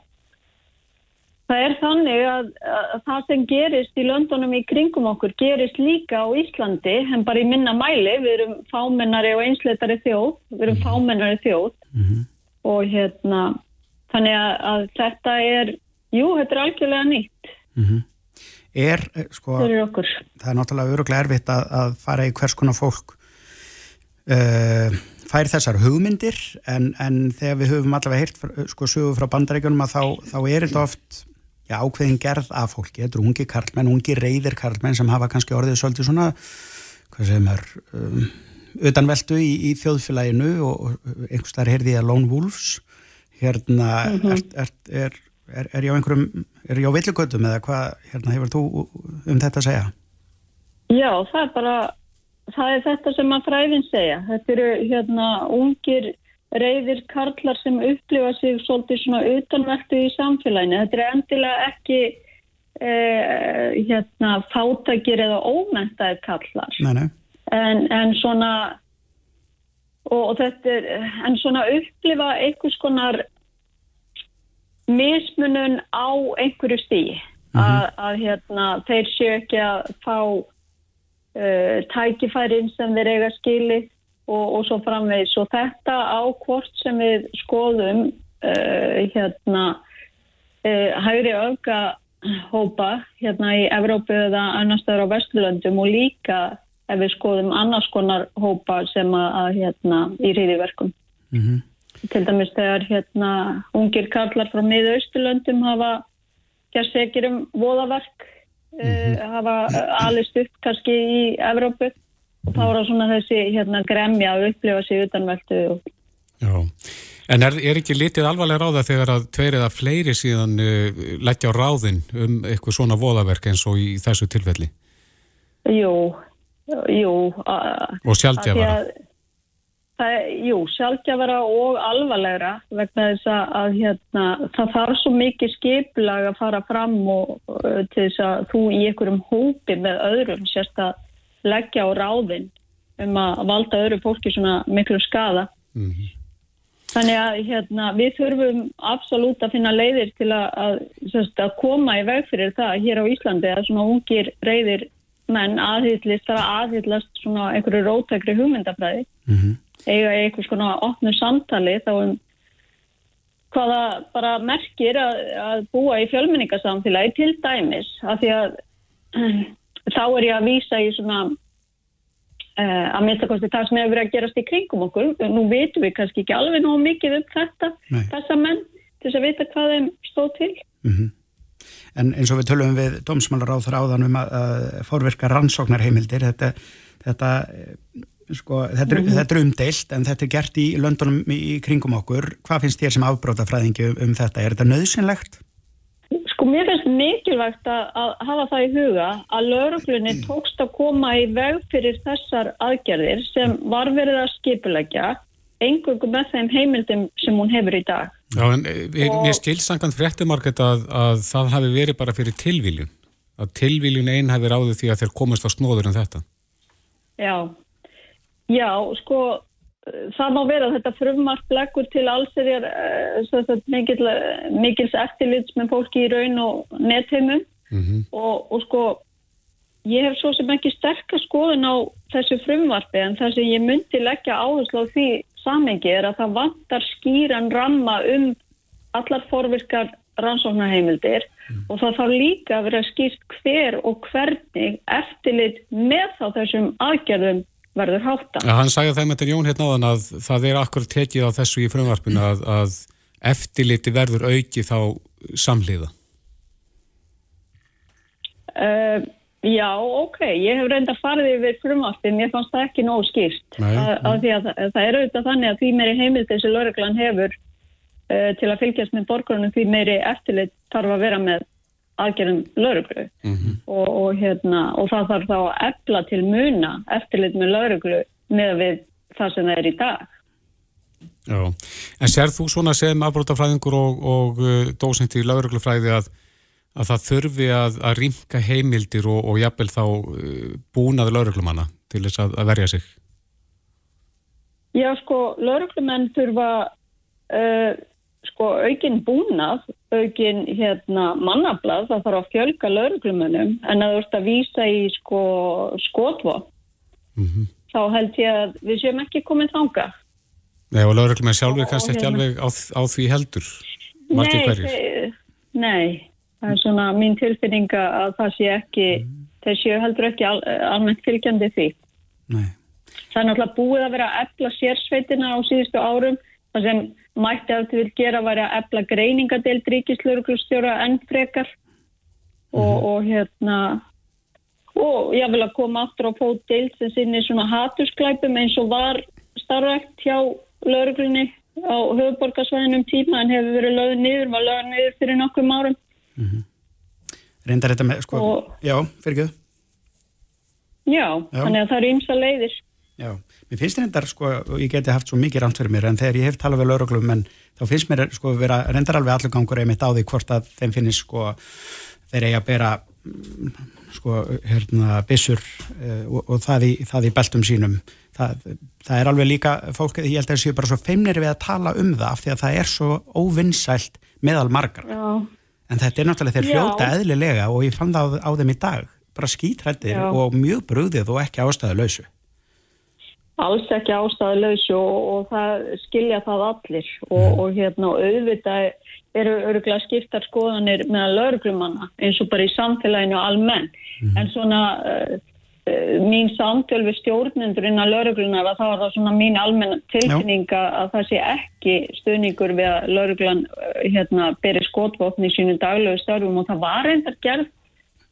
það er þannig að, að það sem gerist í löndunum í kringum okkur gerist líka á Íslandi, en bara í minna mæli, við erum fámennari og einsleitari þjóð, við erum mhm. fámennari þjóð mm -hmm. og hérna, þannig að, að þetta er, jú, þetta er algjörlega nýtt. Mm -hmm. Er, eh, sko, það er náttúrulega öruglega erfitt að fara í hvers konar fólk uh, fær þessar hugmyndir en, en þegar við höfum allavega heyrt sko sögu frá bandaríkunum að þá, þá er þetta oft já, ákveðin gerð af fólki, þetta er ungi karlmenn, ungi reyðir karlmenn sem hafa kannski orðið svolítið svona, hvað sem er um, utanveldu í, í þjóðfélaginu og einhvers þar heyrði ég að Lone Wolves hérna mm -hmm. er, er, er, er ég á einhverjum er ég á villukötum eða hvað hérna hefur þú um þetta að segja? Já, það er bara það er þetta sem að fræðin segja. Þetta eru hérna ungir reyðir karlar sem upplifa sig svolítið svona utanvertu í samfélaginu. Þetta er endilega ekki eh, hérna fátækir eða ómentaðir karlar. Nei, nei. en, en svona og, og þetta er en svona upplifa einhvers konar mismunun á einhverju stíi mm -hmm. að hérna þeir séu ekki að fá uh, tækifærin sem þeir eiga skili og, og svo framvegis og þetta á hvort sem við skoðum uh, hérna uh, hægri auka hópa hérna í Evrópu eða annar staður á Vesturlöndum og líka ef við skoðum annars konar hópa sem að, að hérna í hriðiverkum. Mm -hmm. Til dæmis þegar hérna ungir karlar frá miða-austurlöndum hafa gert segir um voðaverk, mm -hmm. hafa alist upp kannski í Evrópu og þá er það svona þessi hérna gremja að upplifa sig utanveldu. Já, en er, er ekki litið alvarlega ráða þegar að tveir eða fleiri síðan uh, leggja á ráðin um eitthvað svona voðaverk eins og í þessu tilfelli? Jú, jú. Og sjálfgjafara? Jú, sjálfgjafara og alvarlegra vegna þess að hérna, það þarf svo mikið skiplag að fara fram og uh, til þess að þú í einhverjum hópi með öðrum sérst að leggja á ráðin um að valda öðru fólki svona miklu skada. Mm -hmm. Þannig að hérna, við þurfum absolutt að finna leiðir til að, að, að koma í veg fyrir það hér á Íslandi að svona ungir reyðir menn aðhyllist að aðhyllast svona einhverju rótækri hugmyndafræði mm -hmm. Eiga einhvers konar opnu samtali þá um hvaða bara merkir að, að búa í fjölmenningasamfélagi til dæmis af því að <clears throat> þá er ég að vísa í svona uh, að minnstakosti það sem hefur verið að gerast í kringum okkur nú veitum við kannski ekki alveg nógu mikið um þetta, Nei. þessa menn til þess að vita hvað þeim stóð til mm -hmm. En eins og við tölum við dómsmálar á þráðan um að, að fórverka rannsóknarheimildir þetta, þetta Sko, þetta, er, mm -hmm. þetta er umdeilt en þetta er gert í löndunum í kringum okkur hvað finnst þér sem afbrótafræðingi um, um þetta? Er þetta nöðsynlegt? Sko mér finnst mikilvægt að, að hafa það í huga að lauruglunni tókst að koma í veg fyrir þessar aðgerðir sem var verið að skipulegja engurku með þeim heimildum sem hún hefur í dag. Já en eh, og... mér skilsangand fréttumarkett að, að það hafi verið bara fyrir tilvíljun. Að tilvíljun einn hafi ráðið því að þeir komast á snóður en þetta. Já, já sko það má vera þetta frummark leggur til allsirjar uh, mikil, mikils eftirlits með fólki í raun og netheimum mm -hmm. og, og sko ég hef svo sem ekki sterkast skoðun á þessu frumvarfi en það sem ég myndi leggja áherslu á því samengi er að það vantar skýran ramma um allar forvirkar rannsóknarheimildir mm. og það þarf líka að vera skýrt hver og hvernig eftirlit með þá þessum aðgerðum verður hátta. Ja, hann sagði þeim eftir Jón hérna áðan að það er akkur tekið á þessu í frumvarpinu að, að eftirliti verður auki þá samliða. Uh, já, ok, ég hef reynda farið yfir frumvarpin, ég fannst það ekki nóg skýrt Nei, að, að því að það, er auðvitað þannig að því meiri heimild þessi lauruglan hefur uh, til að fylgjast með borgarunum því meiri eftirlit þarf að vera með aðgerðum lauruglu mm -hmm. og, og, hérna, og það þarf þá að efla til muna eftirlit með lauruglu með við það sem það er í dag. Já, en sér þú svona sem afbrótafræðingur og, og uh, dósent í lauruglufræði að, að það þurfi að, að ringa heimildir og jafnvel þá uh, búnaði lauruglumanna til þess að, að verja sig? Já, sko, lauruglumenn þurfa uh, sko aukin búnað, aukin hérna mannablað, það þarf að fjölga lauruglumunum en að þú ert að vísa í sko skotvo mm -hmm. þá held ég að við séum ekki komið þanga. Nei og lauruglumenn sjálfur kannski ekki hérna, alveg á, á því heldur margir hverjir. Nei, nei, það er svona mín tilfinninga að það sé ekki, mm. þeir séu heldur ekki al, almennt fylgjandi því. Nei. Það er náttúrulega búið að vera að efla sérsveitina á síðustu árum þar sem mætti að þið vil gera væri að efla greiningadeild ríkislauruglustjóra enn frekar. Og, -hmm. og hérna og ég vil að koma aftur á fót deild sem sinni svona hatusklæpum eins og var starfægt hjá lauruglunni á höfuborgarsvæðinum tíma en hefur verið lögð niður, var lögð niður fyrir nokkum árum. Mm -hmm. Reyndar þetta með, sko, og, já, fyrir göð já, já, þannig að það eru ymsa leiðir. Já, mér finnst reyndar sko, og ég geti haft svo mikið rámt fyrir mér en þegar ég hef talað við lauruglum en þá finnst mér sko vera reyndar alveg allur gangur einmitt á því hvort að þeim finnst sko þeir eiga að bera sko, hérna, bissur uh, og, og það, í, það í beltum sínum. Það, það er alveg líka fólk, ég held að það séu bara svo feimnir við að tala um það af því að það er svo óvinnsælt meðal margar Já. en þetta er náttúrulega þeir hljóta eðlilega og ég fann það á, á þeim í dag bara skítrættir og mjög brugðið og ekki ástæðu lausu alls ekki ástæðulegs og, og það skilja það allir. Og, og hérna auðvitað eru öruglega skiptar skoðanir meðan lauruglumanna eins og bara í samfélaginu almenn en svona uh, uh, mín samtöl við stjórnendur innan lauruglunar að það var það svona mín almenn tilfinning að að það sé ekki stuðningur við að lauruglan uh, hérna beri skotvopni í sínu daglegu störfum. Og það var reyndar gerð uh,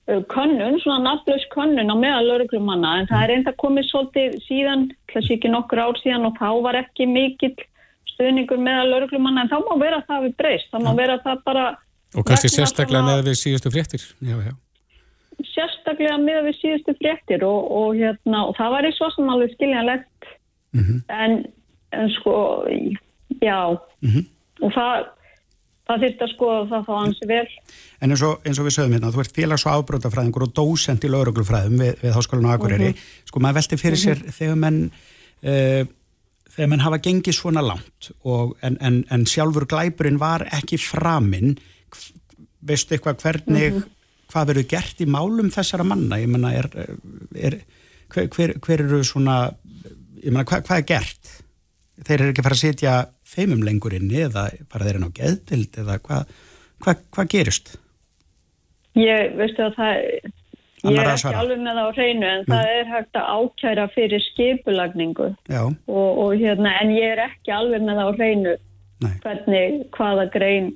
könnun, svona nafnlaus könnun á meðal lauruglumanna en það er enda komið svolítið síðan, þessi ekki nokkur ár síðan og þá var ekki mikill stuðningur meðal lauruglumanna en þá má vera það við breyst, þá má vera það bara Og kannski sérstaklega svona- með við síðustu fréttir. Já, já. sérstaklega með við síðustu fréttir og, og, hérna, og það var í svo sem alveg skiljanlegt. En, en sko já. Og það það þyrfti að skoða það þá ansi vel En eins og, eins og við sögum hérna, þú ert félags- og afbrótafræðingur og dósent í lauruglufræðum við, við Háskólan og Akureyri. Sko maður velti fyrir sér þegar menn, uh, þegar menn hafa gengið svona langt og, en, en, en sjálfur glæpurinn var ekki framinn, veistu eitthvað hvernig, hvað verður gert í málum þessara manna? Ég menna, er, er, hver, hver, hver eru svona, ég menna, hvað, hvað er gert? Þeir eru ekki að fara að setja feimum lengur inni eða fara þeir inn á geðdild eða hvað, hvað, hvað gerist? ég veistu að það ég er ekki alveg með það á hreinu en það er hægt að ákæra fyrir skipulagningu Já, og, og hérna en ég er ekki alveg með það á hreinu nei. hvernig hvaða grein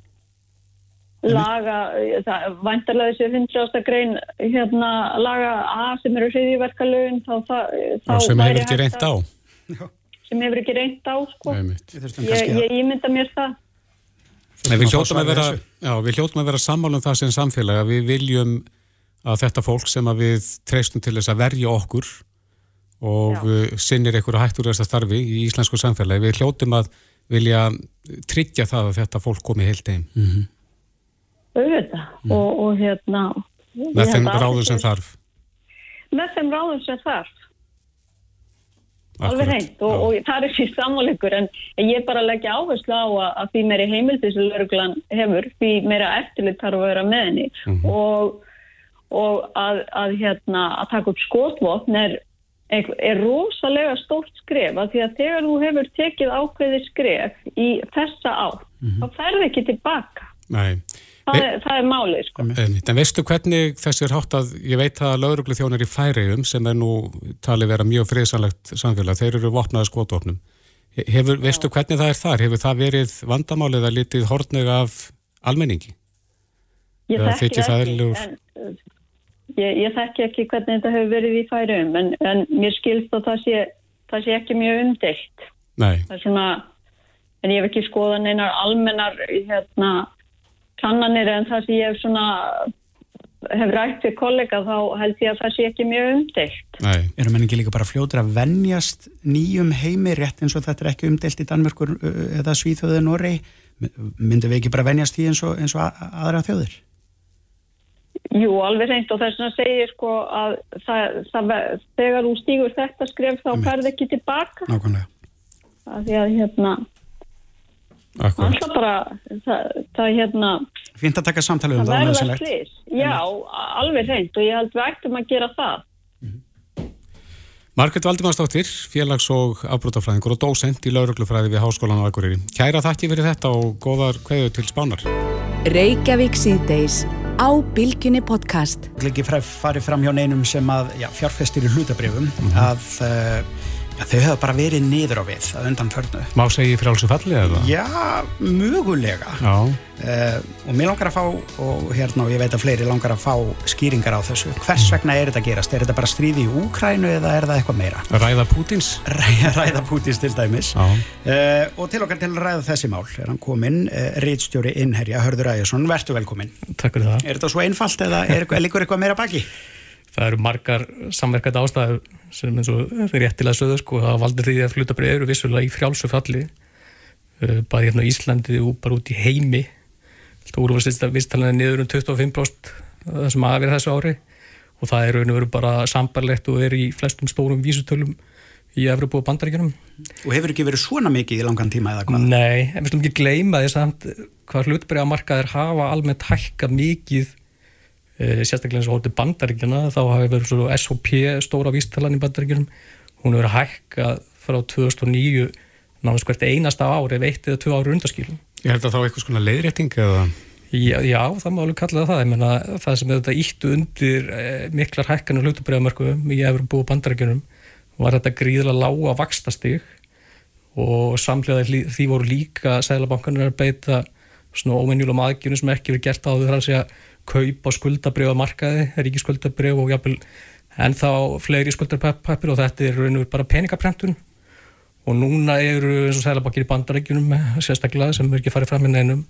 laga það, væntarlega þessi 100. grein hérna laga A sem eru hriðiverkalögin þá, það, þá Já, sem hefur ekki reynt á. að- <laughs> sem hefur ekki reynt á sko. Ég, ég ímynda mér það En við Þurfum að vera, þessu. já, við hljótum að vera sammála um það sem samfélag að við viljum að þetta fólk sem að við treystum til þess að verja okkur og Já. uh, sinnir einhverju hættur þess að starfi í íslensku samfélagi. Við hljótum að vilja tryggja það að þetta fólk komi heilt heim auðvitað og, og hérna með þeim ráðum sem þarf. með þeim ráðum sem þarf alveg reynd og, og það er því sammáleikur en ég bara leggja áherslu á að, að því meiri heimildi sem lörglan hefur því meira eftirlit þarf að vera með henni. Og, og að, að, hérna, að taka upp skotvopn er, er rosalega stórt skref að því að þegar þú hefur tekið ákveði skref í þessa átt þá ferði ekki tilbaka Nei. Það, er, það er málið sko. En veistu hvernig þessi er hátt að, ég veit að lauruglu þjónar í Færiðum sem er nú talið vera mjög friðsanlegt samfélag, þeir eru vopnaði skotvopnum. Hefur, veistu hvernig það er þar? Hefur það verið vandamálið að litið hortnega af almenningi? Ég þekki ekki, en, uh, ég, ég þekki ekki hvernig þetta hefur verið í færum en, en mér skilst að það sé, það sé ekki mjög umdelt. Nei, Það er svona, en ég hef ekki skoðan einar almennar hérna, kannanir en það sem ég hef svona hef rætt við kollega þá held ég að það sé ekki mjög umdelt. nei. Erum menn ekki líka bara fljótur að venjast nýjum heimi rétt eins og þetta er ekki umdelt í Danmörkur uh, eða Svíþjóðið Norri? Myndum við ekki bara venjast því eins og, eins og aðra þjóðir? Jú, alveg reynd og þess að segja sko að það, það, þegar þú stígur þetta skref þá ferð ekki tilbaka. Nákvæmlega. Af því að hérna. Alltaf bara, það, það hérna, Fínt að taka samtalið um Það það, verða slís, já, alveg reynd og ég held við ættum að gera það. Margret Valdimarsdóttir, félags- og afbrótafræðingur og dósent í lauruglufræði við Háskólan á Akureyri. Kæra þakki fyrir þetta og góðar kveðu til spánar. Reykjavík síðdeis á Bilginni podcast. Ekki farið fram hjá neinum sem að já, fjárfestir í hlutabrifum að uh, já, þau hefur bara verið niður á við að undan förnu. Má segja í frálsu falli eða? Já, mögulega. Já. Uh, og mér langar að fá, og hérna og ég veit að fleiri langar að fá skýringar á þessu. Hvers vegna er þetta að gerast? Er þetta bara stríði í Úkrænu eða er það eitthvað meira? Ræða Pútins? Ræða, ræða Pútins til dæmis. Já. Uh, og til okkar til að ræða þessi mál er hann kominn, uh, Ritstjóri Innherja, Hörður Ægjesson, vertu velkominn. Takk fyrir það. Er þetta svo einfalt eða er, er baki? Það eru margar samverkandi ástæðu sem eins og réttilega sögðu sko að valdi því að flutabrið eru vissulega í frjálsu falli uh, bara hérna á Íslandi og bara út í heimi Það voru að vistalina niður um 25% þessum aðverð þessu ári og það er og veru bara sambarlegt og er í flestum stórum vísutölum í Evropu og bandaríkjunum. Og hefur ekki verið svona mikið í langan tíma eða hvað? Nei, en við slumum ekki gleyma því samt hvað hlutbregamarkaðir hafa almennt hækkað mikið sérstaklega eins og hóttu bandaríkjuna þá hafi verið svo SOP stóra vístalan í bandaríkjunum hún hefur hækkað frá 2009 náttúrulega hvert einasta ári ef eitt eða tvö ári undaskýlum. Er þetta þá eitthvað svona leiðrétting eða? Já, já, það má alveg kalla það það, ég menna það sem þetta íttu undir eh, miklar hækkanur hlutubræðamarkuðum í Evropu og bandarækjunum var þetta gríðilega lága vakstastig og samlega því voru líka seglabankanir að beita svona ómenjulegum aðgjörnum sem ekki verið gert á því að segja kaup á skuldabrjöf að markaði, ríkiskuldabrjöf og jafnvel en þá fleiri skuldarpappir og þetta er raun og bara peningaprentun. Og núna eru eins og seglabankir í bandarækjunum sérstaklega sem er ekki farið fram með neinum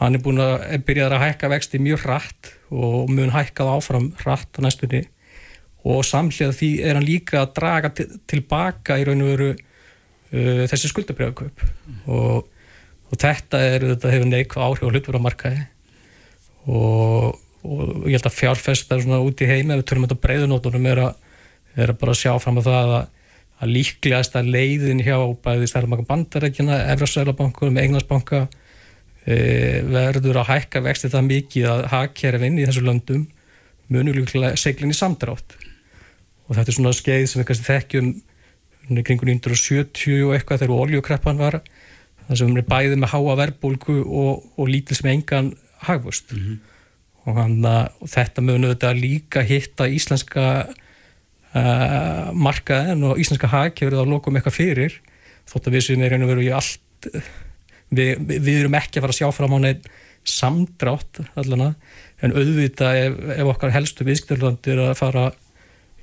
hann er búin að byrja að hækka vexti mjög hratt og mun hækkað áfram hratt á næstunni. Og samlega því er hann líka að draga tilbaka í raun og veru uh, þessi skuldabrjöðkaup mm. og, og þetta er þetta hefur neikvað áhrif á hlutverðamarkaði og, og ég held að fjárfesta svona út í heimi ef við törnum þetta breyðunótunum er, er að bara sjá fram á það að, að líklegast að leiðin hjá bæði stærlega bandarækjana, Efrasælabankur með Englandsbanka E, verður að hækka vexti það mikið að hagkerfinn í þessu löndum munulíklega seglinn í samdrátt. Og þetta er svona skeið sem við kannski þekkjum kringun 1970 og eitthvað þegar oljukreppan var það sem er bæðið með háa verbulgu og, og lítil sem engan hagvust mm -hmm. og, hana, og þetta munur þetta líka hitta íslenska uh, markaðin og íslenska hagkerfið að lokum eitthvað fyrir þótt að við sem er einhvern veginn í allt við, við erum ekki að fara að sjá fram á neitt samdrátt allana en auðvita ef, ef okkar helstu viðskiptarland er að fara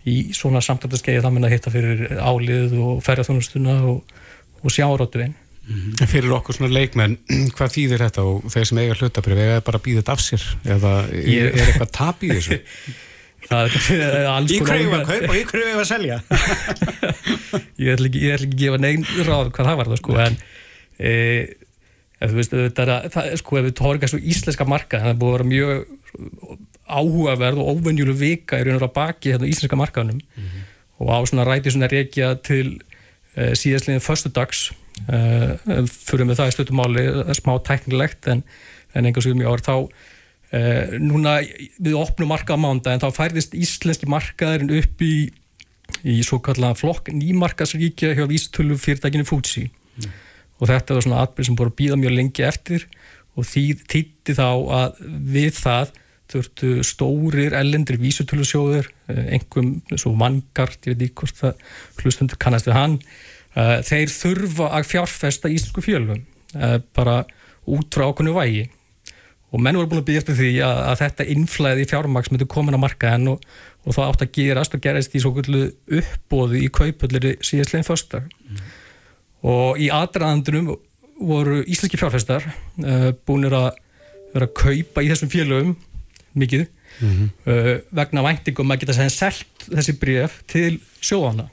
í svona samdráttaskeið þá mun að hitta fyrir álið og ferðarþjónustuna og, og sjárótuðin mm -hmm. Fyrir okkur svona leikmenn <clears throat> hvað þýðir þetta og þeir sem eiga hlutabrið eða bara býða þetta af sér eða ég... er, er eitthvað tap í <laughs> þessu? Það er alls konar Í hverju var kaup og í hverju var selja <laughs> Ég ætla ekki að gefa negin ráð hvað það var það sko en e, Ef þú veist, það er að, sko, ef við tórum svo íslenska marka, það búið að vera mjög áhugaverð og óvenjuleg vika í raun og ráð baki hérna íslenska markaðunum mm -hmm. og á svona ræti svona reykja til uh, síðastliðin förstu dags, uh, fyrir með það í slutumáli, smá teknilegt en, en einhvers veginn mjög ár, þá uh, núna við opnum marka á mánda en þá færðist íslenski markaðurinn upp í, í svo kallan flokk nýmarkasríkja hjá vístölu fyrirtækinu Fuji. Mm og þetta var svona atbyrg sem búið að býða mjög lengi eftir og því týtti þá að við það þurftu stórir ellendri vísutölusjóður engum eh, svo vangart, ég veit ekki hvort það hlustundur kannast við hann eh, þeir þurfa að fjárfesta íslensku fjölum eh, bara út frá okkurnu vægi. Og menn voru búin að byggja eftir því að, að þetta innflæði fjármaks myndi komin að marka henn og, og það átt að gerast og gerast í svo uppbóðu í kaupöllir síðastleginn fyrsta mm og í aðdraðandunum voru íslenski fjárfæstar uh, eh, búinir að vera að kaupa í þessum félögum mikið mm -hmm. uh, vegna væntingum að geta segja selt þessi bref til sjóðana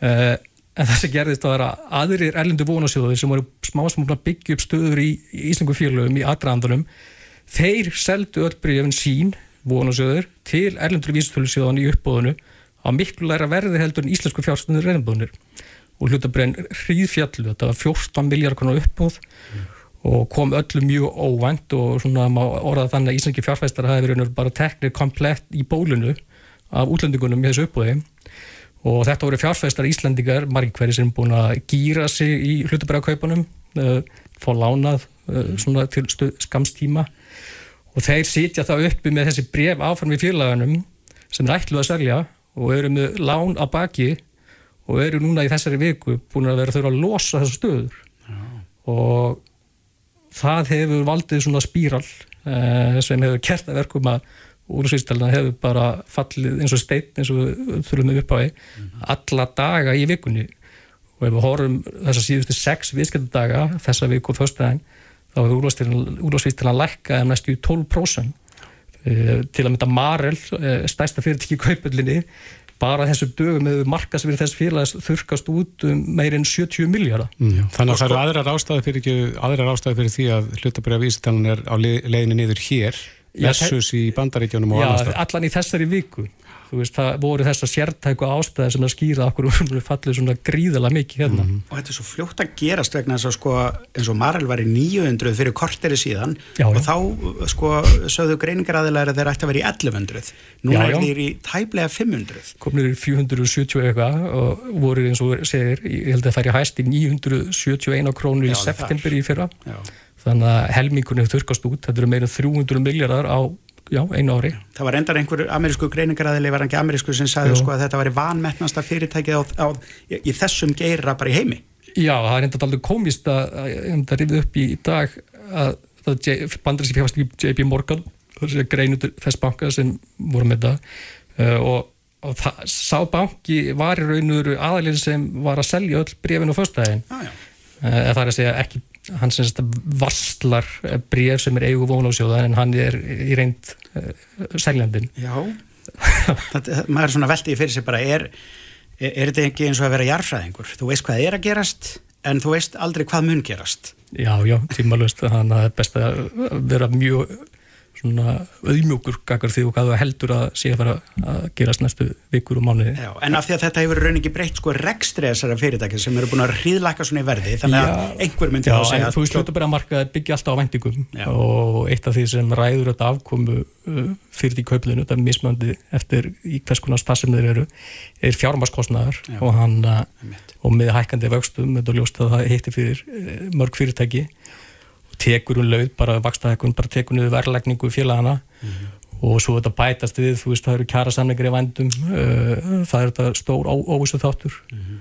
uh, en það sem gerðist að vera aðrir erlendu vonasjóður sem voru smá sem búin að byggja upp stöður í, í íslensku félögum í aðdraðandunum þeir seldu öll brefin sín vonasjóður til erlendur vísutölusjóðan í uppbóðinu á miklu læra verði heldur en íslensku fjárfæstunir reynbúðinir og hlutabræðin hríðfjallu, þetta var 14 miljardar konar uppbúð mm. og kom öllu mjög óvænt og svona orðað þannig að Íslandski fjárfæstar hafi verið bara teknir komplett í bólunu af útlendingunum í þessu uppbúði og þetta voru fjárfæstar Íslandingar, margir hverjir sem búin að gýra sig í hlutabræðakaupunum uh, eh, fá lánað uh, svona til skamstíma og þeir sitja þá uppi með þessi bref áfram í fjölaganum sem er ætluð að selja og eru með lán á baki og eru núna í þessari viku búin að vera þurfa að losa þessar stöður. Já. og það hefur valdið svona spíral eh, sem hefur kert að verkum að úrsvístalina hefur bara fallið eins og stein eins og við þurfum upp á því mm. alla daga í vikunni og ef við horfum þessar síðustu sex viðskiptadaga þessa viku og fyrstæðin þá hefur úrlásvístalina lækkað um næstu 12% eh, til að mynda Marel, eh, stærsta fyrirtíki kaupöldinni bara þessum dögum með markasverð þess félags þurkast út um meirinn 70 miljardar. Mm. Þannig að það eru aðrar ástæði fyrir, aðrar ástæði fyrir því að hlutabriða vísitalan er á leiðinu niður hér versus í bandaríkjónum og annars Já, allan í þessari viku. Þú veist, það voru þessar sértæku ástæði sem að skýra okkur um fallið svona gríðala mikið hérna. Mm -hmm. Og þetta er svo fljótt að gerast vegna þess að sko eins og Marel var í 900 fyrir korteri síðan já, og já. þá sko sögðu greiningaræðilega að þeir ætti að vera í 1100 núna já, er þeir í tæplega 500 Komnir í 470 eitthvað og voru eins og segir, ég held að það færi hæst í 971 krónur í september í fyrra þannig að helmingunni þurkast út, þetta eru meira 300 miljardar á já, einu ári. Það var endar einhver amerísku greiningaræðili, var ekki amerísku sem sagði sko að þetta var vanmettnasta fyrirtækið á, á, í, í þessum geira bara í heimi. Já, það er endar alveg komist að það rifið upp í dag að bandar sem fjárfast í JP Morgan greinutur þess banka sem voru með það uh, og, og það, sá banki var í raunur aðalinn sem var að selja öll brefin og fyrstæðin. Ah, uh, það er að segja ekki hann semst varslar bref sem er eigu vónásjóða en hann er í reynd uh, sæljandin Já, það, maður er svona veldið fyrir sig bara er, er, er þetta ekki eins og að vera jarfræðingur þú veist hvað er að gerast en þú veist aldrei hvað mun gerast. Já, já, tímalust þannig að það er best að vera mjög svona auðmjókur gaggar því og hvað það heldur að sé að fara að gerast næstu vikur og mánuði. Já, en af því að þetta hefur rauninni breytt sko rekstri þessara fyrirtæki sem eru búin að hríðlæka svona í verði þannig að já, einhver myndi já, að segja að... Já, þú slutur bara að marka að byggja alltaf á vendingum og eitt af því sem ræður þetta afkomu uh, fyrir því kauplinu, þetta er mismöndi eftir í hvers konar stað sem þeir eru, er fjármaskostnaðar og hann uh, og með hækkandi vöxtum, þetta er ljóst að það heitir fyrir uh, mörg fyrirtæki tekur hún lauð, bara vakstaðekun, bara tekur hún verðlækningu félagana mm -hmm. og svo þetta bætast við, þú veist, það eru kjara samlingar í vandum, uh, það er þetta stór óvissu þáttur. Mm -hmm.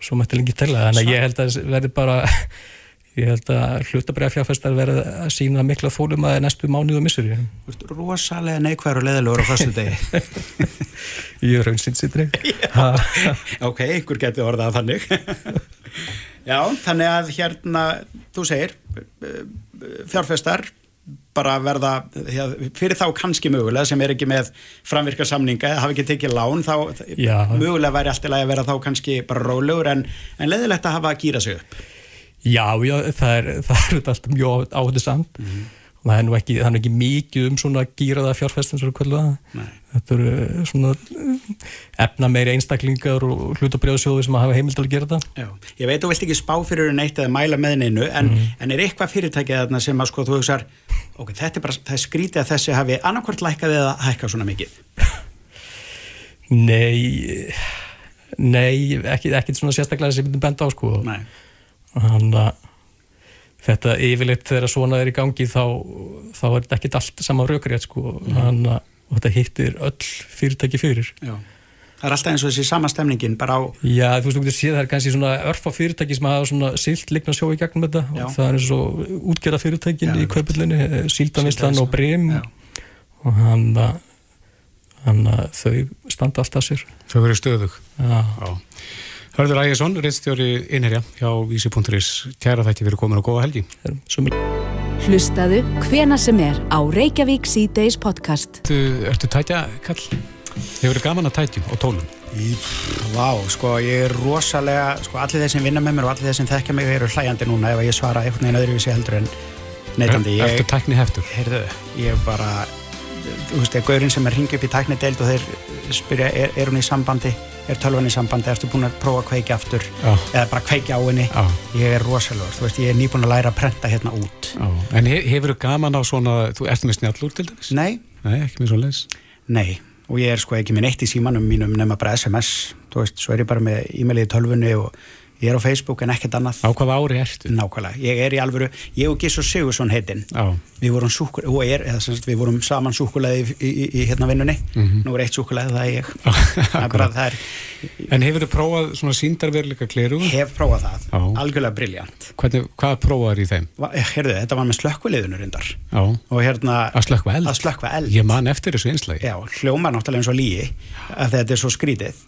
svo mætti lengi tella, þannig að ég held að verði bara, <laughs> ég held að hlutabræðafjáfestar verði að sína mikla þólum að næstu mánuð og missur Rósalega neikvæður og leðilegur á fyrstu degi <laughs> Ég er raunsinsitri <laughs> Ok, einhver getur orðað þannig Já, þannig að hérna, þú segir, fjárfestar bara verða, fyrir þá kannski mögulega sem er ekki með framvirka samninga, hafi ekki tekið lán, þá Já. mögulega væri alltaf að vera þá kannski bara rólegur en, en leðilegt að hafa að gýra sig upp. Já, já, það er, það er alltaf mjög áhuga samt. Mm -hmm og það er nú ekki, er ekki mikið um svona gýraða fjárfestin þetta eru eh, svona eh, efna meiri einstaklingar og hlutabrjáðsjóðu sem hafa heimild til að gera þetta. Já. Ég veit þú vilt ekki spá fyrir neitt eða mæla með neinu en, mm. en er eitthvað fyrirtækið þarna sem að sko þú hugsar ok, þetta er bara, það er skrítið að þessi hafi annarkvært lækkað eða hækkað svona mikið? Nei Nei, ekki, ekki svona sérstaklega sem myndi benda á sko. Nei. Þannig að þetta yfirleitt þegar svona er í gangi þá, þá er þetta ekkit allt sama raukrið sko, mm. þannig að þetta hittir öll fyrirtæki fyrir. Já. Það er alltaf eins og þessi sama stemningin bara á Já, þú veist, þú getur séð það er kannski svona örfa fyrirtæki sem hafa svona silt líkna sjó í gegnum þetta. Já. og það er eins og útgerða fyrirtækin í kaupillinu, síldanislan og brem og hann að þau standa alltaf sér. Þau verið stöðug. Já, Já. Hörður Ægjesson, reittstjóri innherja hjá Vísi.is. Kæra þætti fyrir komin og góða helgi. Hlustaðu hvena sem er á Reykjavík C-Days podcast. Þú ertu tætja, Kall? Hefur þið gaman að tætjum og tólum? Vá, sko ég er rosalega, sko allir þeir sem vinna með mér og allir þeir sem þekkja mig eru hlæjandi núna ef ég svara einhvern veginn öðruvísi heldur en neytandi. Ertu tækni heftur? Heyrðu, ég er bara, þú veist, gaurinn sem er hingið upp í tækni deild og þeir spyrja, er, er hún í sambandi? er tölvan í sambandi, ertu búin að prófa að kveikja aftur Já. eða bara kveikja á henni Já. ég er rosalur, þú veist, ég er nýbúin að læra að prenta hérna út Já. En hefur þú gaman á svona, þú ert með snjallúr til dæmis? Nei Nei, ekki með svo leis? Nei, og ég er sko ekki með neitt í símanum mínum nema bara SMS, þú veist, svo er ég bara með e-mailið í tölvunni og Ég er á Facebook en ekkert annað. Á hvaða ári ertu? Nákvæmlega. Ég er í alvöru, ég og Gísur Sigursson heitinn. Við vorum súkulega, og er, sagt, við vorum saman súkulega í, í, í hérna vinnunni. Mm -hmm. Nú er eitt súkulega, það er ég. <laughs> Það er. En hefur þið prófað svona síndarverleika kleru? Hef prófað það. Já. Algjörlega briljant. Hvað prófaður í þeim? Herðu, þetta var með slökkviliðunur undar. Hérna. Að slökkva eld? Að slökkva eld. Ég man eftir þessu einslagi. Já, hljóma náttúrulega eins og líi, þetta er svo skrítið.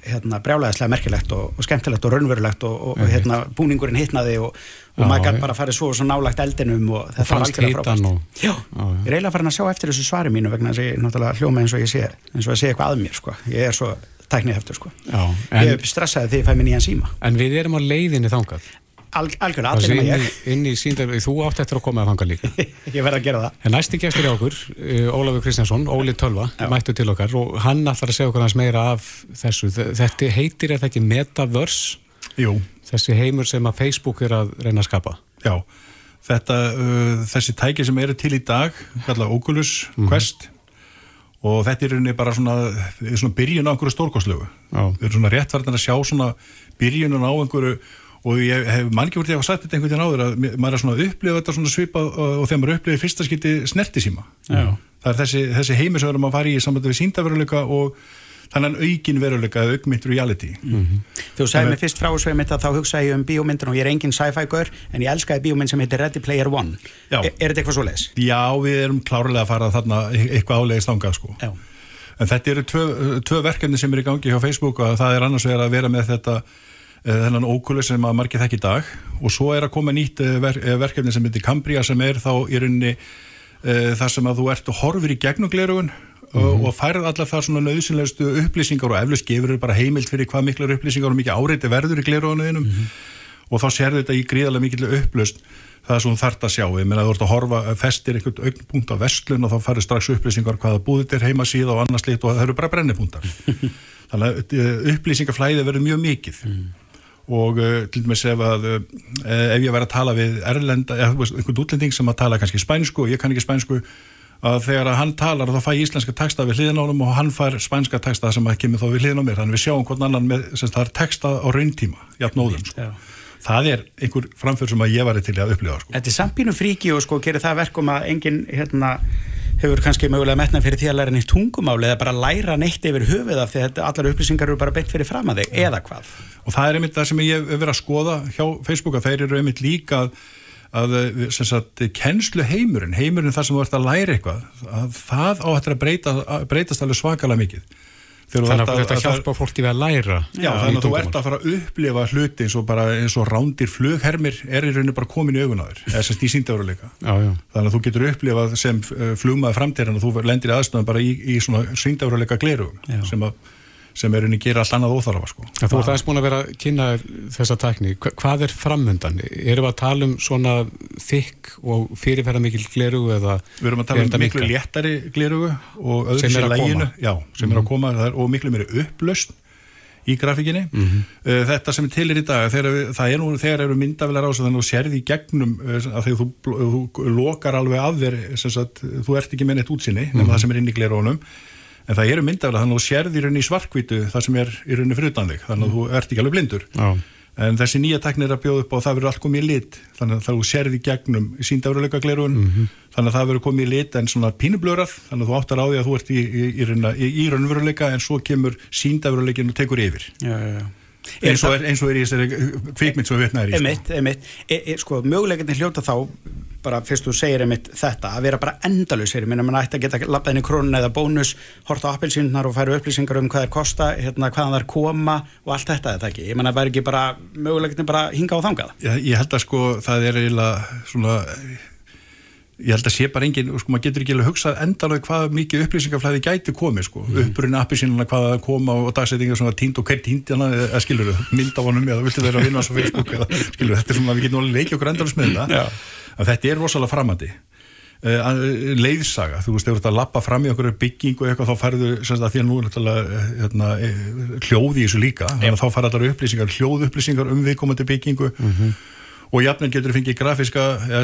Já. Hérna, brjálæðislega merkilegt og, og skemmtilegt og raunverulegt og, og hérna, búningurinn hittnaði og, og maður gæti bara farið svo, svo nálagt eldinum og þetta var algjörlega frábært. Já, já, ég er eiginlega farin að sjá eftir þessu svari mínu vegna þess að ég náttúrulega hljóma eins og ég sé eins og ég sé eitthvað að mér sko, ég er svo tæknið eftir sko, já, en, ég stressaði þegar ég fæ mér nýjan síma. En við erum á leiðinni þangað Al, algjörlega, allir nema ég. Inn í, í síndar, þú átt eftir að koma að fanga líka. <laughs> ég verð að gera það. En næsti gestur í okkur, uh, Ólafur Kristjánsson, Óli Tölva, Já. mættu til okkar og hann ætlar að segja okkur hans meira af þessu. Þetta heitir er þetta ekki Metaverse? Jú. Þessi heimur sem að Facebook er að reyna að skapa. Já, þetta, uh, þessi tæki sem eru til í dag, kallað Oculus mm -hmm. Quest og þetta er rauninni bara svona, svona byrjun á einhverju stórkoslegu. Við erum svona réttverðin að sjá svona byrjunum á einhverju og ég hef mann ekki voruð að hafa sagt þetta einhvern veginn áður að maður er svona að upplifa þetta svona svipað og þegar maður upplifir fyrsta skipti snertisíma það er þessi, þessi heimi sem við erum að fara í samvættu við síndaveruleika og þannig aukin veruleika eða augmynd reality mm -hmm. Þú sagði mig fyrst frá þessu að þá hugsa ég um bíómyndin og ég er engin sci-fi gaur en ég elskaði bíómynd sem heitir Ready Player One er, er þetta eitthvað svo les? Já, við erum klárlega að fara þarna eitthvað álega stanga sko. en þetta eru tvö, tvö verkefni sem er í gangi hjá Facebook og það er annars vegar að vera með þetta þennan ókulu sem að margir þekk í dag. Og svo er að koma nýtt eh, ver eh, verkefni sem heitir Cambria sem er þá í rauninni uh, þar sem að þú ert og horfir í gegnum glerugun mm -hmm. og færð allar þar svona nöðsynlegustu upplýsingar og eflust gefur bara heimild fyrir hvað miklar upplýsingar og mikið áreiti verður í glerugunuðinum mm -hmm. og þá sér þetta í gríðarlega mikil upplust það sem þú þart að sjá, ég meina þú ert að horfa festir einhvern augnpunkt á vestlun og þá færður strax upplýsingar hvaða búðir er heima síða og annars lit og það eru bara brennipunktar. <laughs> Þannig að upplýsingaflæði verður mjög mikið. Mm og uh, til dæmis ef að uh, ef ég væri að tala við erlenda, einhvern útlending sem að tala kannski spænsku og ég kann ekki spænsku að þegar að hann talar þá fæ ég íslenska texta við hann og hann fær spænska texta sem að kemur þá við mér þannig við sjáum hvern annan með, sem það er texta á rauntíma, jafn óðum sko. það er einhver framför sem að ég væri til að upplifa sko. Þetta er sampínu fríki og sko gerir það verkum að enginn hérna hefur kannski mögulega metna fyrir því að læra neitt tungumáli eða bara læra neitt yfir höfuð af því að allar upplýsingar eru bara beint fyrir fram að þig eða hvað. Og það er einmitt það sem ég hef verið að skoða hjá Facebook að þeir eru einmitt líka að, að sagt, kennslu heimurinn, heimurinn þar sem þú ert að læra eitthvað, að það á að breyta, breytast alveg svakalega mikið. Þannig að þetta hjálpa fólki við að læra Já, þannig að þú ert að fara að upplifa hluti eins og bara eins og rándir flughermir er í rauninu bara komin í augunadur eða sem í síndaveruleika þannig að þú getur upplifað sem eh, flugmaði framtíðan og þú lendir í aðstæðan bara í, í svona síndaveruleika gleru sem að sem er unni að gera allt annað óþarfa sko. Þú ert aðeins búin að vera að kynna þessa tækni, hvað er framöndan? Erum við að tala um svona þykk og fyrirferða mikil glerugu eða Við erum að tala um miklu léttari glerugu og öðru sér læginu já, sem mm -hmm. er að mhm. koma og miklu meiri upplöst í grafíkinni mm -hmm. þetta sem er tilir í dag þegar, það er nú þegar eru myndavilar á þannig að þú sérði í gegnum að þegar þú, þú lokar alveg af þér sagt, þú ert ekki með neitt útsinni mm -hmm. nema það sem er inn í glerugunum en það eru myndaflega þannig að þú sérð í rauninni svarkvítu það sem er í rauninni fyrir utan þig þannig að þú ert ekki alveg blindur Já. en þessi nýja teknir er að bjóða upp og það verður allt komið í lit þannig að þú sérð í gegnum síndafurleika glerun mm -hmm. þannig að það verður komið í lit en svona pínublörað þannig að þú áttar á því að þú ert í, í, í, í raunveruleika en svo kemur síndafurleikin og tekur yfir Já, já, já eins og er, er í þessari kvikmynd sem við veitnaðir í sko. emitt, e, e, sko hljóta þá bara fyrst þú segir emitt þetta að vera bara endalusir, minna mann ætti að geta lappað inn í krónun eða bónus, horta á appilsýnnar og færu upplýsingar um hvað er kosta hérna, hvaðan það er koma og allt þetta þetta ekki, ég menna það er ekki bara möguleikinni bara hinga á þangað. Ég, ég held að sko það er eiginlega svona ég held að sé bara engin, sko maður getur ekki alveg hugsað endalega hvað mikið upplýsingaflæði gæti komið sko, mm. uppurinn appi sínuna hvað að koma og dagsettingar svona tínd og hvert tínd eða skilur þau, mynd á honum eða viltu þeirra að vinna á Facebook eða skilur þetta er svona, við getum alveg leikið okkur endalega smiðna að þetta er rosalega framandi. Uh, leiðsaga, þú veist, þegar þú ert að lappa fram í okkur byggingu eitthvað þá færðu semst að því að nú er hérna, hljóði í þessu líka, þannig að þá fara allar upplýsingar hljóðupplýsingar um viðkomandi byggingu. Mm -hmm og jafnveg getur þú fengið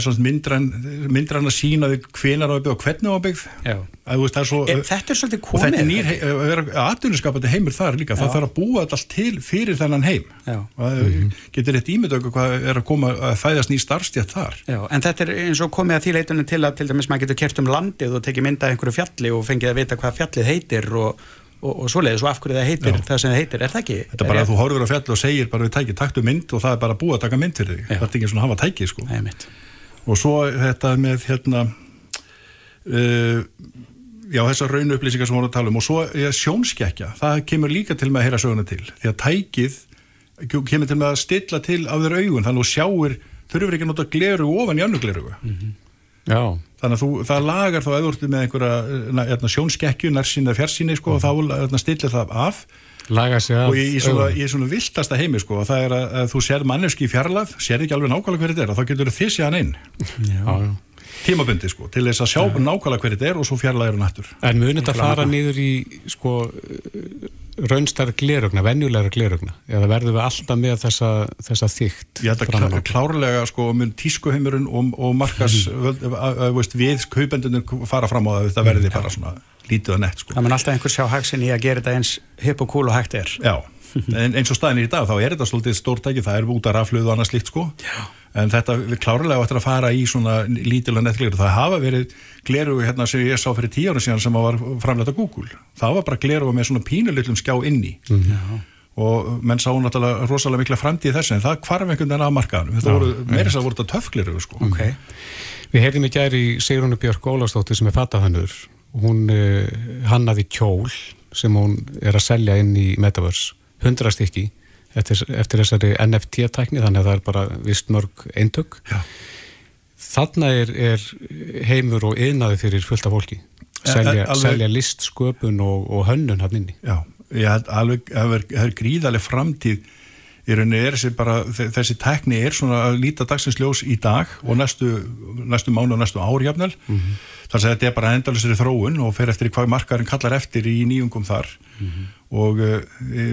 svona myndrann myndrann að sína þig hvenar á að byggja og hvernig á að byggja. Þetta er, svo, þetta svolítið komið þetta er nýr, aðdunarskapandi heimur þar líka. Já. það þarf að búa alltaf til fyrir þennan heim. Mm -hmm. getur þetta ímyndöku hvað er að koma að fæðast ný starfstjætt þar. Já, en þetta er eins og komið að því leitunum til að til dæmis maður getur kert um landið og tekið mynda einhverju fjalli og fengið að vita hvað fjallið heitir og og, og svoleiðis og af hverju það heitir Já. það sem það heitir, er það ekki? Þetta er bara að þú horfur á fjall og segir bara við tækið taktu mynd og það er bara búið að taka mynd fyrir þig. Það er ekki svona að hafa tækið sko. Nei, og svo þetta með hérna uh, já þessar raunu upplýsingar sem við vorum að tala um. Og svo ja, sjónskekja, það kemur líka til með að heyra söguna til, því að tækið kemur til með að stilla til af þeir augun, þannig að þú sjáir þurfur ekki að nota gleru ofan í annu gleru mm -hmm. Já. Þannig að þú, það lagar þá eða úrstu með einhverja sjónskekkju, nærsýn eða fjarsýni sko, og þá stillir það af. Laga sig af og í, í svona, viltasta heimi sko, það er að, þú sér manneski í fjarlað sér ekki alveg nákvæmlega hverju þetta er og þá getur þið séð hann inn tímabundi sko, til þess að sjá ja. nákvæmlega hverju þetta er og svo fjarlað eru nættur En munið þetta fara nýður í sko raunstar glerugna, venjulegra glerugna eða verður við alltaf með þessa, þessa þygt Ég held að klárlega sko mun tískuheimurinn og, og markas mm. við kaupendunum fara fram á það þetta verði bara svona lítið og nett sko. Það mun alltaf einhver sjá hagsin í að gera þetta eins hipp og cool og hægt er. Já, en eins og staðin í dag þá er þetta svolítið stórtæki, það er út af rafluð og annað slikt sko. Já. En þetta við klárlega áttur að fara í svona lítilega nettgleru, það hafa verið gleru hérna sem ég sá fyrir tíu ára síðan sem var framlega Google, það var bara gleru með svona pínulillum skjá inni. Mm. og menn sá náttúrulega rosalega mikla framtíð þessu en það kvarf einhvern veginn af markaðanum, þetta voru meirins að voru þetta töfgleru sko. okay. Við heyrðum í gæri Sigrunu Björk Ólastóttir sem er fattahannur hún uh, hannaði kjól sem hún er að selja inn í Metaverse, hundrast ekki eftir, eftir þessari NFT-tækni þannig að það er bara vist mörg eintök. Þarna er, er heimur og yðnaði fyrir fullta fólki. Selja, alveg, selja list, sköpun og, og hönnun hann inni. Já, ég held alveg að það er gríðarlega framtíð. Í rauninni er þessi bara, þessi tækni er svona að líta dagsins ljós í dag og næstu, næstu mánu og næstu árjafnal mm -hmm. Þar að þetta er bara endalusri þróun og fer eftir hvað markarinn kallar eftir í nýjungum þar mm -hmm og uh,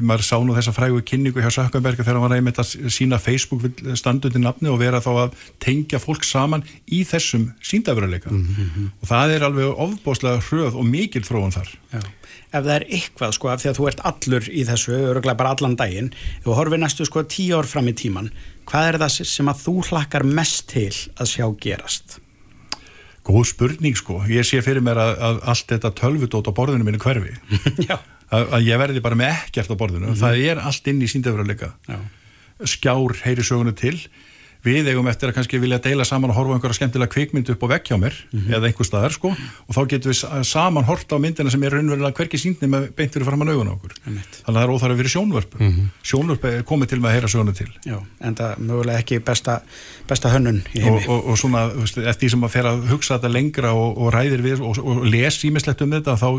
maður sá nú þessa frægu kynningu hjá Sökkenberga þegar hann var einmitt að sína Facebook standundi nafni og vera þá að tengja fólk saman í þessum síndafurleika mm -hmm. og það er alveg ofbóslega hröð og mikil þróun þar Já. Ef það er eitthvað sko af því að þú ert allur í þessu, öruglega bara allan daginn þú horfið næstu sko tíu ár fram í tíman hvað er það sem að þú hlakkar mest til að sjá gerast? Góð spurning sko, ég sé fyrir mér að, að allt þetta tölvudót á borðinu minni hverfi. <laughs> Að, að ég verði bara með ekkert á borðinu. Mm -hmm. það er allt inn í síndafræðleika skjár heyri sögunu til við eigum eftir að kannski vilja deila saman og horfa einhverja skemmtilega kvikmyndu upp á vekk hjá mér mm -hmm. eða einhver staðar sko. Og þá getum við saman horta á myndina sem er raunverulega hverki síndni með beintur fram að naugun á okkur. Þannig að það er óþarf að vera sjónvörp. Mm -hmm. sjónvörp er komið til með að heyra sögunu til. Já, en það mögulega ekki besta, besta hönnun í heimi. Og, og, og svona, eftir því sem að fer að hugsa þetta lengra og, og ræðir við og les ímislegt um þetta þá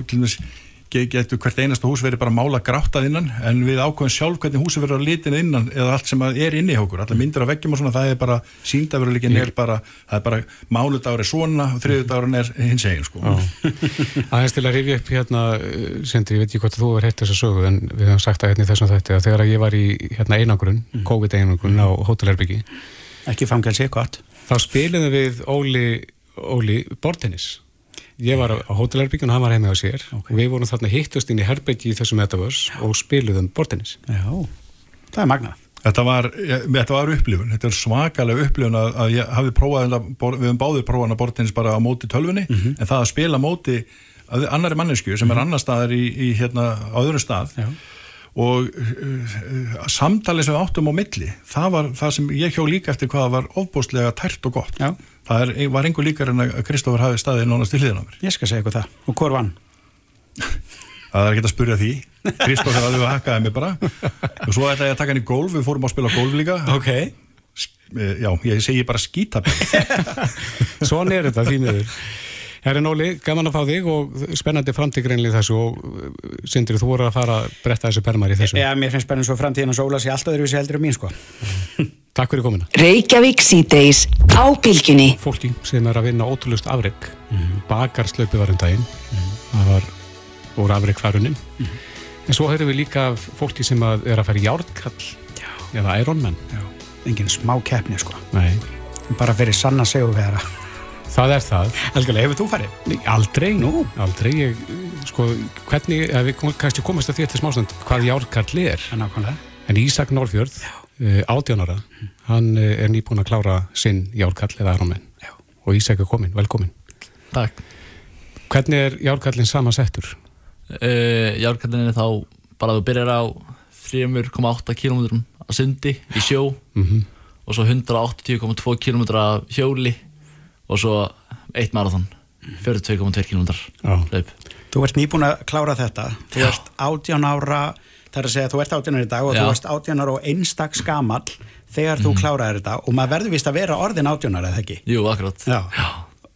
getur hvert einasta hús verið bara mála gráttað innan en við ákveðum sjálf hvernig húsi verður á litin innan eða allt sem er inni í okkur. Allar myndir á veggjum og svona það er bara síndafurleikin er bara, það er bara er svona og þriðudagurinn er hins egin sko. Aðeins til að rifja upp hérna Sindri, ég veit ekki hvort þú er hægt þess að sögu en við höfum sagt að hérna í þessum þætti að þegar ég var í hérna einangrun, mm. COVID einangrun á fangelsi, gott. Þá spilum við Óli, Óli Bortennis Ég var á Hotelherbyggjum og hann var heima á sér okay. og við vorum þarna hittust inn í herbyggi í þessum metaverse og spiluðum bortinnis. Já, það er magnað. Þetta var, þetta var upplifun, þetta er svakalega upplifun að, að ég hafi prófað, við hefum báðið prófað að bortinnis bara á móti tölfunni mm -hmm. en það að spila móti annari mannesku sem er mhm. annar staðar í, í hérna á öðru stað Já. Og uh, samtalið sem áttum á milli, það var það sem ég hjó líka eftir hvaða var ofbúslega tært og gott. Já. Það er, var einhver líkar en að Kristófur hafi staðið nánast í hliðin á mér. Ég skal segja eitthvað það, og hvort vann? Það er ekki að spurja því. Kristófur alveg hakkaði mig bara. Og svo ætlaði ég að taka hann í golf, við fórum að spila golf líka. Ok. Eh, Já, ég segi bara skítabell. <laughs> Svon er þetta, því miður Herri Nóli, gaman að fá þig og spennandi framtíkreinlega þessu og uh, Sindri, þú voru að fara að bretta þessu permar í þessu. Já, mér finnst spennandi svo framtíðin og sóla sér alltaf öðruvísi heldur um mín, sko. <laughs> Takk fyrir komina. Reykjavík síðdeis á bylginni. Fólki sem er að vinna ótrúlust afreg, mm -hmm. bakarslöpu var um daginn, mm -hmm. það var úr afreg hvarunum, mm -hmm. en svo höfum við líka fólki sem að er að fara í járnkall, eða Ironman. Já, engin smá keppni, sko. Nei. Bara fyrir sanna segjuvegra. Það er það. Helgulega, hefur þú farið? Aldrei, Nú? aldrei. Ég, sko, hvernig, ef við kannski komast að því eftir smástönd, hvað Járkarl er. Nákvæmlega. En Ísak Norrfjörð, uh, átjónara, mm. hann uh, er nýbúin að klára sinn Járkarl eða. Já. Og Ísak er komin, velkomin. Takk. Hvernig er Járkarlinn samasettur? Uh, Járkarlinn er þá bara að þú byrjar á 3,8 km að sundi í sjó mm -hmm. og svo 180,2 km hjóli og svo eitt marathon 42,2 km hlaup Þú ert nýbúin að klára þetta þú Já. ert 18 ára það er að segja þú ert 18 ára í dag og Já. þú ert 18 ára og einstak skamall þegar mm. þú mhm. kláraði þetta og maður verður vist að vera orðin 18 ára eða ekki Jú, akkurat Já.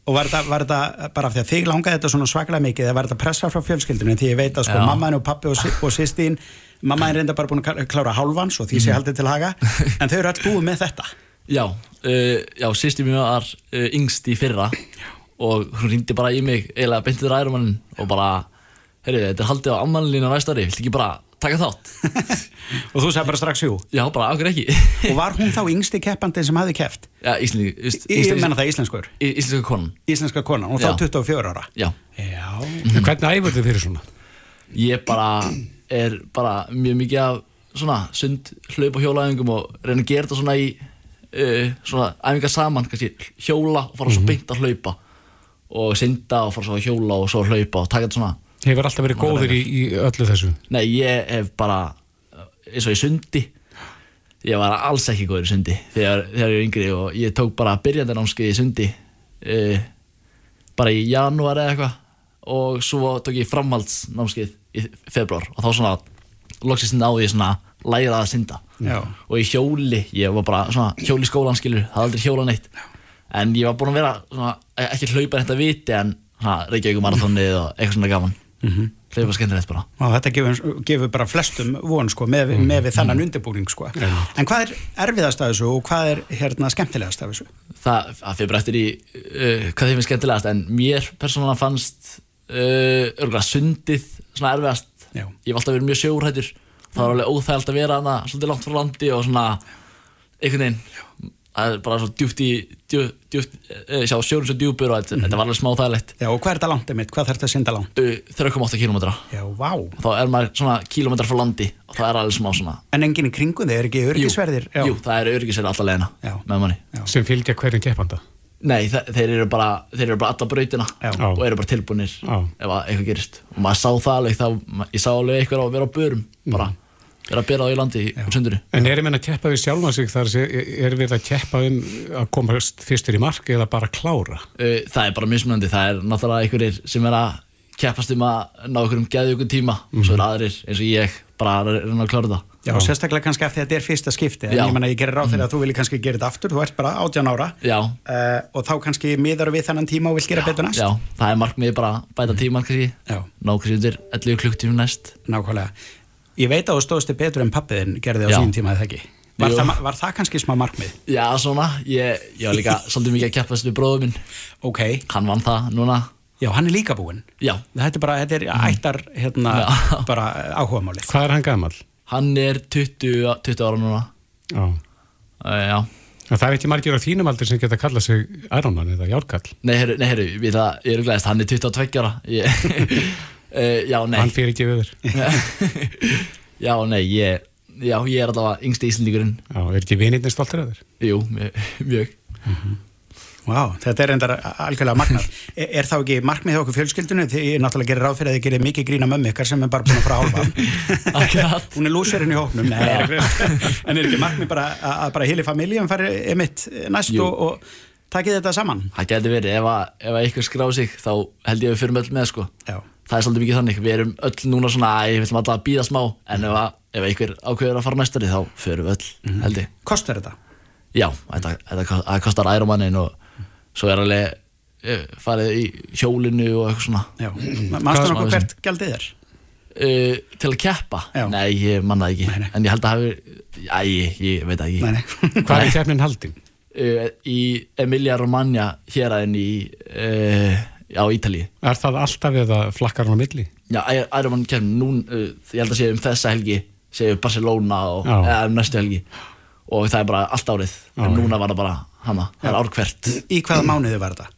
Og var þetta, var þetta bara af því að þig langaði þetta svona svakalega mikið eða var þetta pressa frá fjölskyldunum því ég veit að sko Já. mammaðin og pappi og, og sýstín mammaðin reynda bara búin að klára hálfans og því sé haldið til haga <laughs> en þau eru allt búið með þetta Já, uh, já, sýsti mér var uh, yngst í fyrra og hún ringdi bara í mig eiginlega beintið ræðumannin og bara heyrðu, þetta er haldið á ammanlínu á næsta ári, viltu ekki bara taka þátt? <laughs> og þú sagði bara strax jú Já, bara akkur ekki og var hún þá yngsti keppandi sem hafði keppt? Já, íslensk, íslensk, Ég menna það íslenskur Íslenska konan Íslenska konan og þá Já. 24 ára Já Já En Hvernig æfur þið fyrir svona? Ég bara er bara mjög mikið af svona sund hlaup og hjólaæfingum og reyna að gera þetta svona í uh, svona æfingar saman, kannski hjóla og fara svo beint að hlaupa og synda og fara svo að hjóla og svo að hlaupa og taka þetta svona Hefur alltaf verið góður í, í öllu þessu? Nei, ég hef bara eins og í sundi ég var alls ekki góður í sundi þegar, þegar ég var yngri og ég tók bara byrjandanámskeið í sundi uh, bara í janúar eða eitthvað og svo tók ég framhaldsnámskeið í februar og þá svona loksist náði ég svona læra að synda Já. og í hjóli, ég var bara svona hjóli skólan skilur, hafði aldrei hjóla neitt en ég var búinn að vera svona, ekki hlaupa þetta viti en Reykjavík marathónið og eitthvað svona gaman Mhm. hlaupa skemmtilegt bara og þetta gefur, gefur bara flestum von sko, með, með við þannan undirbúning sko. en hvað er erfiðast af þessu og hvað er hérna skemmtilegast af þessu? það, það fyrir bara eftir í uh, hvað þeim er skemmtilegast en mér persónulega fannst uh, örgulega sundið svona erfiðast Já. ég hef alltaf verið mjög sjórættur það var alveg óþægilt að vera hana svolítið langt frá landi og svona einhvern veginn það er bara svo djúpt í djúpt, djúpt uh, sjá sjórun svo djúpur og þetta, þetta var alveg smá þægilegt Já, og hvað er þetta langt einmitt? Hvað þarf þetta að synda langt? uh, 3,8 km Já, vá þá er maður svona kilometrar frá landi og það er alveg smá svona En enginn í kringum þið, er ekki örgisverðir? jú, það er öryggisverðir alltaf leiðina Já. með manni Sem fylgja hverjum keppanda? Nei, þe þeir eru bara þeir eru bara alla brautina Já. og eru bara tilbúinir Já. ef að eitthvað gerist. Og maður sá það alveg þá, ma- ég sá alveg eitthvað að vera á börum bara, vera að bera á í landi í sundinu. En er ég menn að keppa við sjálfan sig þar er við að keppa um að komast fyrstur í mark eða bara klára? Það er bara mismunandi, það er náttúrulega einhverjir sem er að keppast um að ná einhverjum ykkur tíma og svo er aðrir eins og ég bara að reyna að klára það Já, og sérstaklega kannski af því að þetta er fyrsta skipti en Já. ég menna ég gerir ráð fyrir að þú vilji kannski gera þetta aftur þú ert bara 18 ára. Já, uh, og þá kannski miðar við þennan tíma og vil gera betur næst. Já, það er markmið bara bæta tíman kannski, Já. ná kannski undir 11 klukktími næst. Nákvæmlega. Ég veit að þú stóðst þig betur en pappiðin gerði á sín tíma eða ekki? Var það, var það kannski smá markmið? Já, svona, ég, ég var líka <laughs> svolítið mikið að keppast við bróðum minn. Ok, hann vann það núna. Já, hann er líka búinn. Já, Þetta er bara, þetta er ættar hérna, Já. bara áhugamálið. Hvað er hann gammal? Hann er 20, 20 ára núna Já. uh, það er ekki margir á þínum aldur sem geta kallað sig Ironman eða Járkall. nei, herru, nei, herru, við það, ég er glæðist, hann er 22 ára ég, uh, <laughs> <laughs> Já, nei Hann fyrir ekki við þér. <laughs> Já, nei, ég, já, ég er allavega yngsti íslendingurinn Já, er ekki vinirnir stoltir að þér? Jú, mjög, mjög. Vá, þetta er endar algjörlega magnað. <laughs> Er, er þá ekki markmið hjá okkur fjölskyldinu því ég náttúrulega gerir ráð fyrir að þið gerir mikið grína mömmu ykkar sem er bara búin að fara álfa. <laughs> Hún er lúserinn í hóknum <laughs> Nei, er ekki- en er ekki markmið bara að, að bara hili familíum fari emitt næst Jú. og, og takið þetta saman? Það geti verið, ef að, ef að ykkur skrá sig þá held ég að við fyrir öll með, sko. Já. Það er svolítið mikið þannig, við erum öll núna svona að ég viljum alltaf að býða smá. En ef, að, ef ykkur ákveður að fara næstari þá fyrir við öll, held ég. Kostar þetta? Já, þetta, þetta kostar æromannin og svo er alveg eh, farið í hjólinu og eitthvað svona Já, mannstu nokkuð hvert gjaldið er? uh, Til að keppa? Já. Nei, ég manna það ekki Nei, nei. En ég held að hafi, já, ég, ég veit ekki Nei, nei. <laughs> Hvað er keppnin haldin? uh, Í Emilia Romagna hér aðeins í uh, á Ítalíu Er það alltaf eða flakkar hann á milli? Já, Ironman kemur nú uh, ég held að sé um þessa helgi séu Barcelona og eða um næstu helgi og það er bara allt árið Já, en núna var það bara hana, það er ár hvert? Í hvaða mánuði var þetta?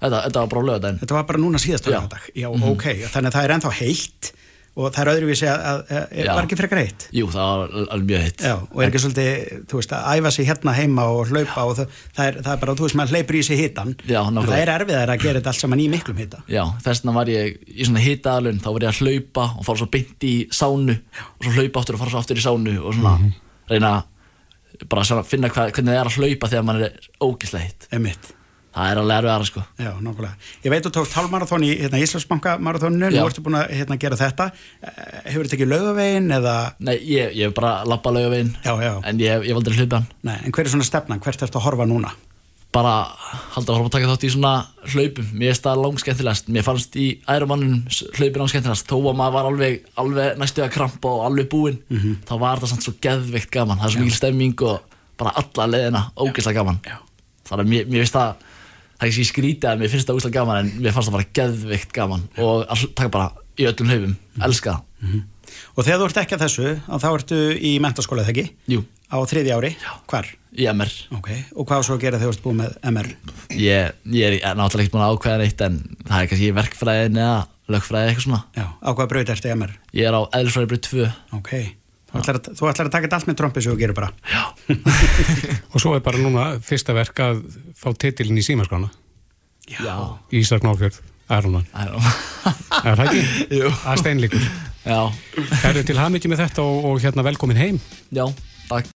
þetta, þetta var bara lögadaginn Þetta var bara núna síðast Já. lögadag Já, ok, þannig að það er ennþá heitt og það er öðruvísi að, að, að var ekki frekar heitt? Jú, það var alveg mjög heitt. Já, og er ekki svolítið, þú veist, að æfa sig hérna heima og hlaupa og það, það, er, það er bara, þú veist, maður hleypur í sig hitan Já, en það er erfiðar að gera þetta allt saman í miklum hita. Já, þess vegna var ég í svona hitaðalun þá var ég að hlaupa og fara svo beint í sánu og svo hlaupa aftur og fara svo aftur í sánu og svona reyna bara svona að finna hva, hvernig það er að hlaupa þegar mann er ógislega hitt það er alveg erfið aðra sko. Já, nákvæmlega. Ég veit þú tókst hálfmarathon í hérna, Íslandsbanka marathoninu, nú ertu búin að hérna, gera þetta. Eh, Hefur þetta ekki laugavegin eða, Nei, ég, ég hef bara lappa laugaveginn. Já, já, en ég, ég hef aldrei hlaupið hann. Nei, en hver er svona stefnan, hvert ertu að horfa núna? Bara halda að fara að taka þátt í svona hlaupum. Mér finnst það langskemmtilegast. Mér fannst í ærumannin hlaupin langskemmtilegast. Þó að maður var alveg, alveg næstu að krampa og alveg búinn mm -hmm. þá var það svo geðvikt gaman. Það er svo mikil stemming og bara alla leðina ógeðslega gaman. Já. þannig að mér, mér finnst það það er ekki skrítið að mér finnst það ógeðslega gaman en mér fannst það bara geðvikt gaman Já. og að taka bara í öllum hlaupum, mm -hmm. elska mm -hmm. Og þegar þú ert ekki að þessu, þá ertu í mentaskóla Í MR. Ok, og hvað svo að gera þegar þú ert búið með MR? Ég, ég er náttúrulega ekkert búin að ákvæða neitt en það er kannski verkfræðin eða lögfræði eitthvað svona. Já, á hvaða bröð ertu í MR? Ég er á eðlfræði bröð 2. Ok, þú ætlar, að, þú ætlar að taka þetta allt með trombi sem þú gerur bara? Já. <laughs> og svo er bara núna fyrsta verk að fá titilin í símaskrána. Já. Ísak Náfjörð. Æronan. er það ekki? <laughs> Jú. Það er steinleikur. Já. Herru til hafmyggi með þetta og, og hérna velkomin heim. Já, takk.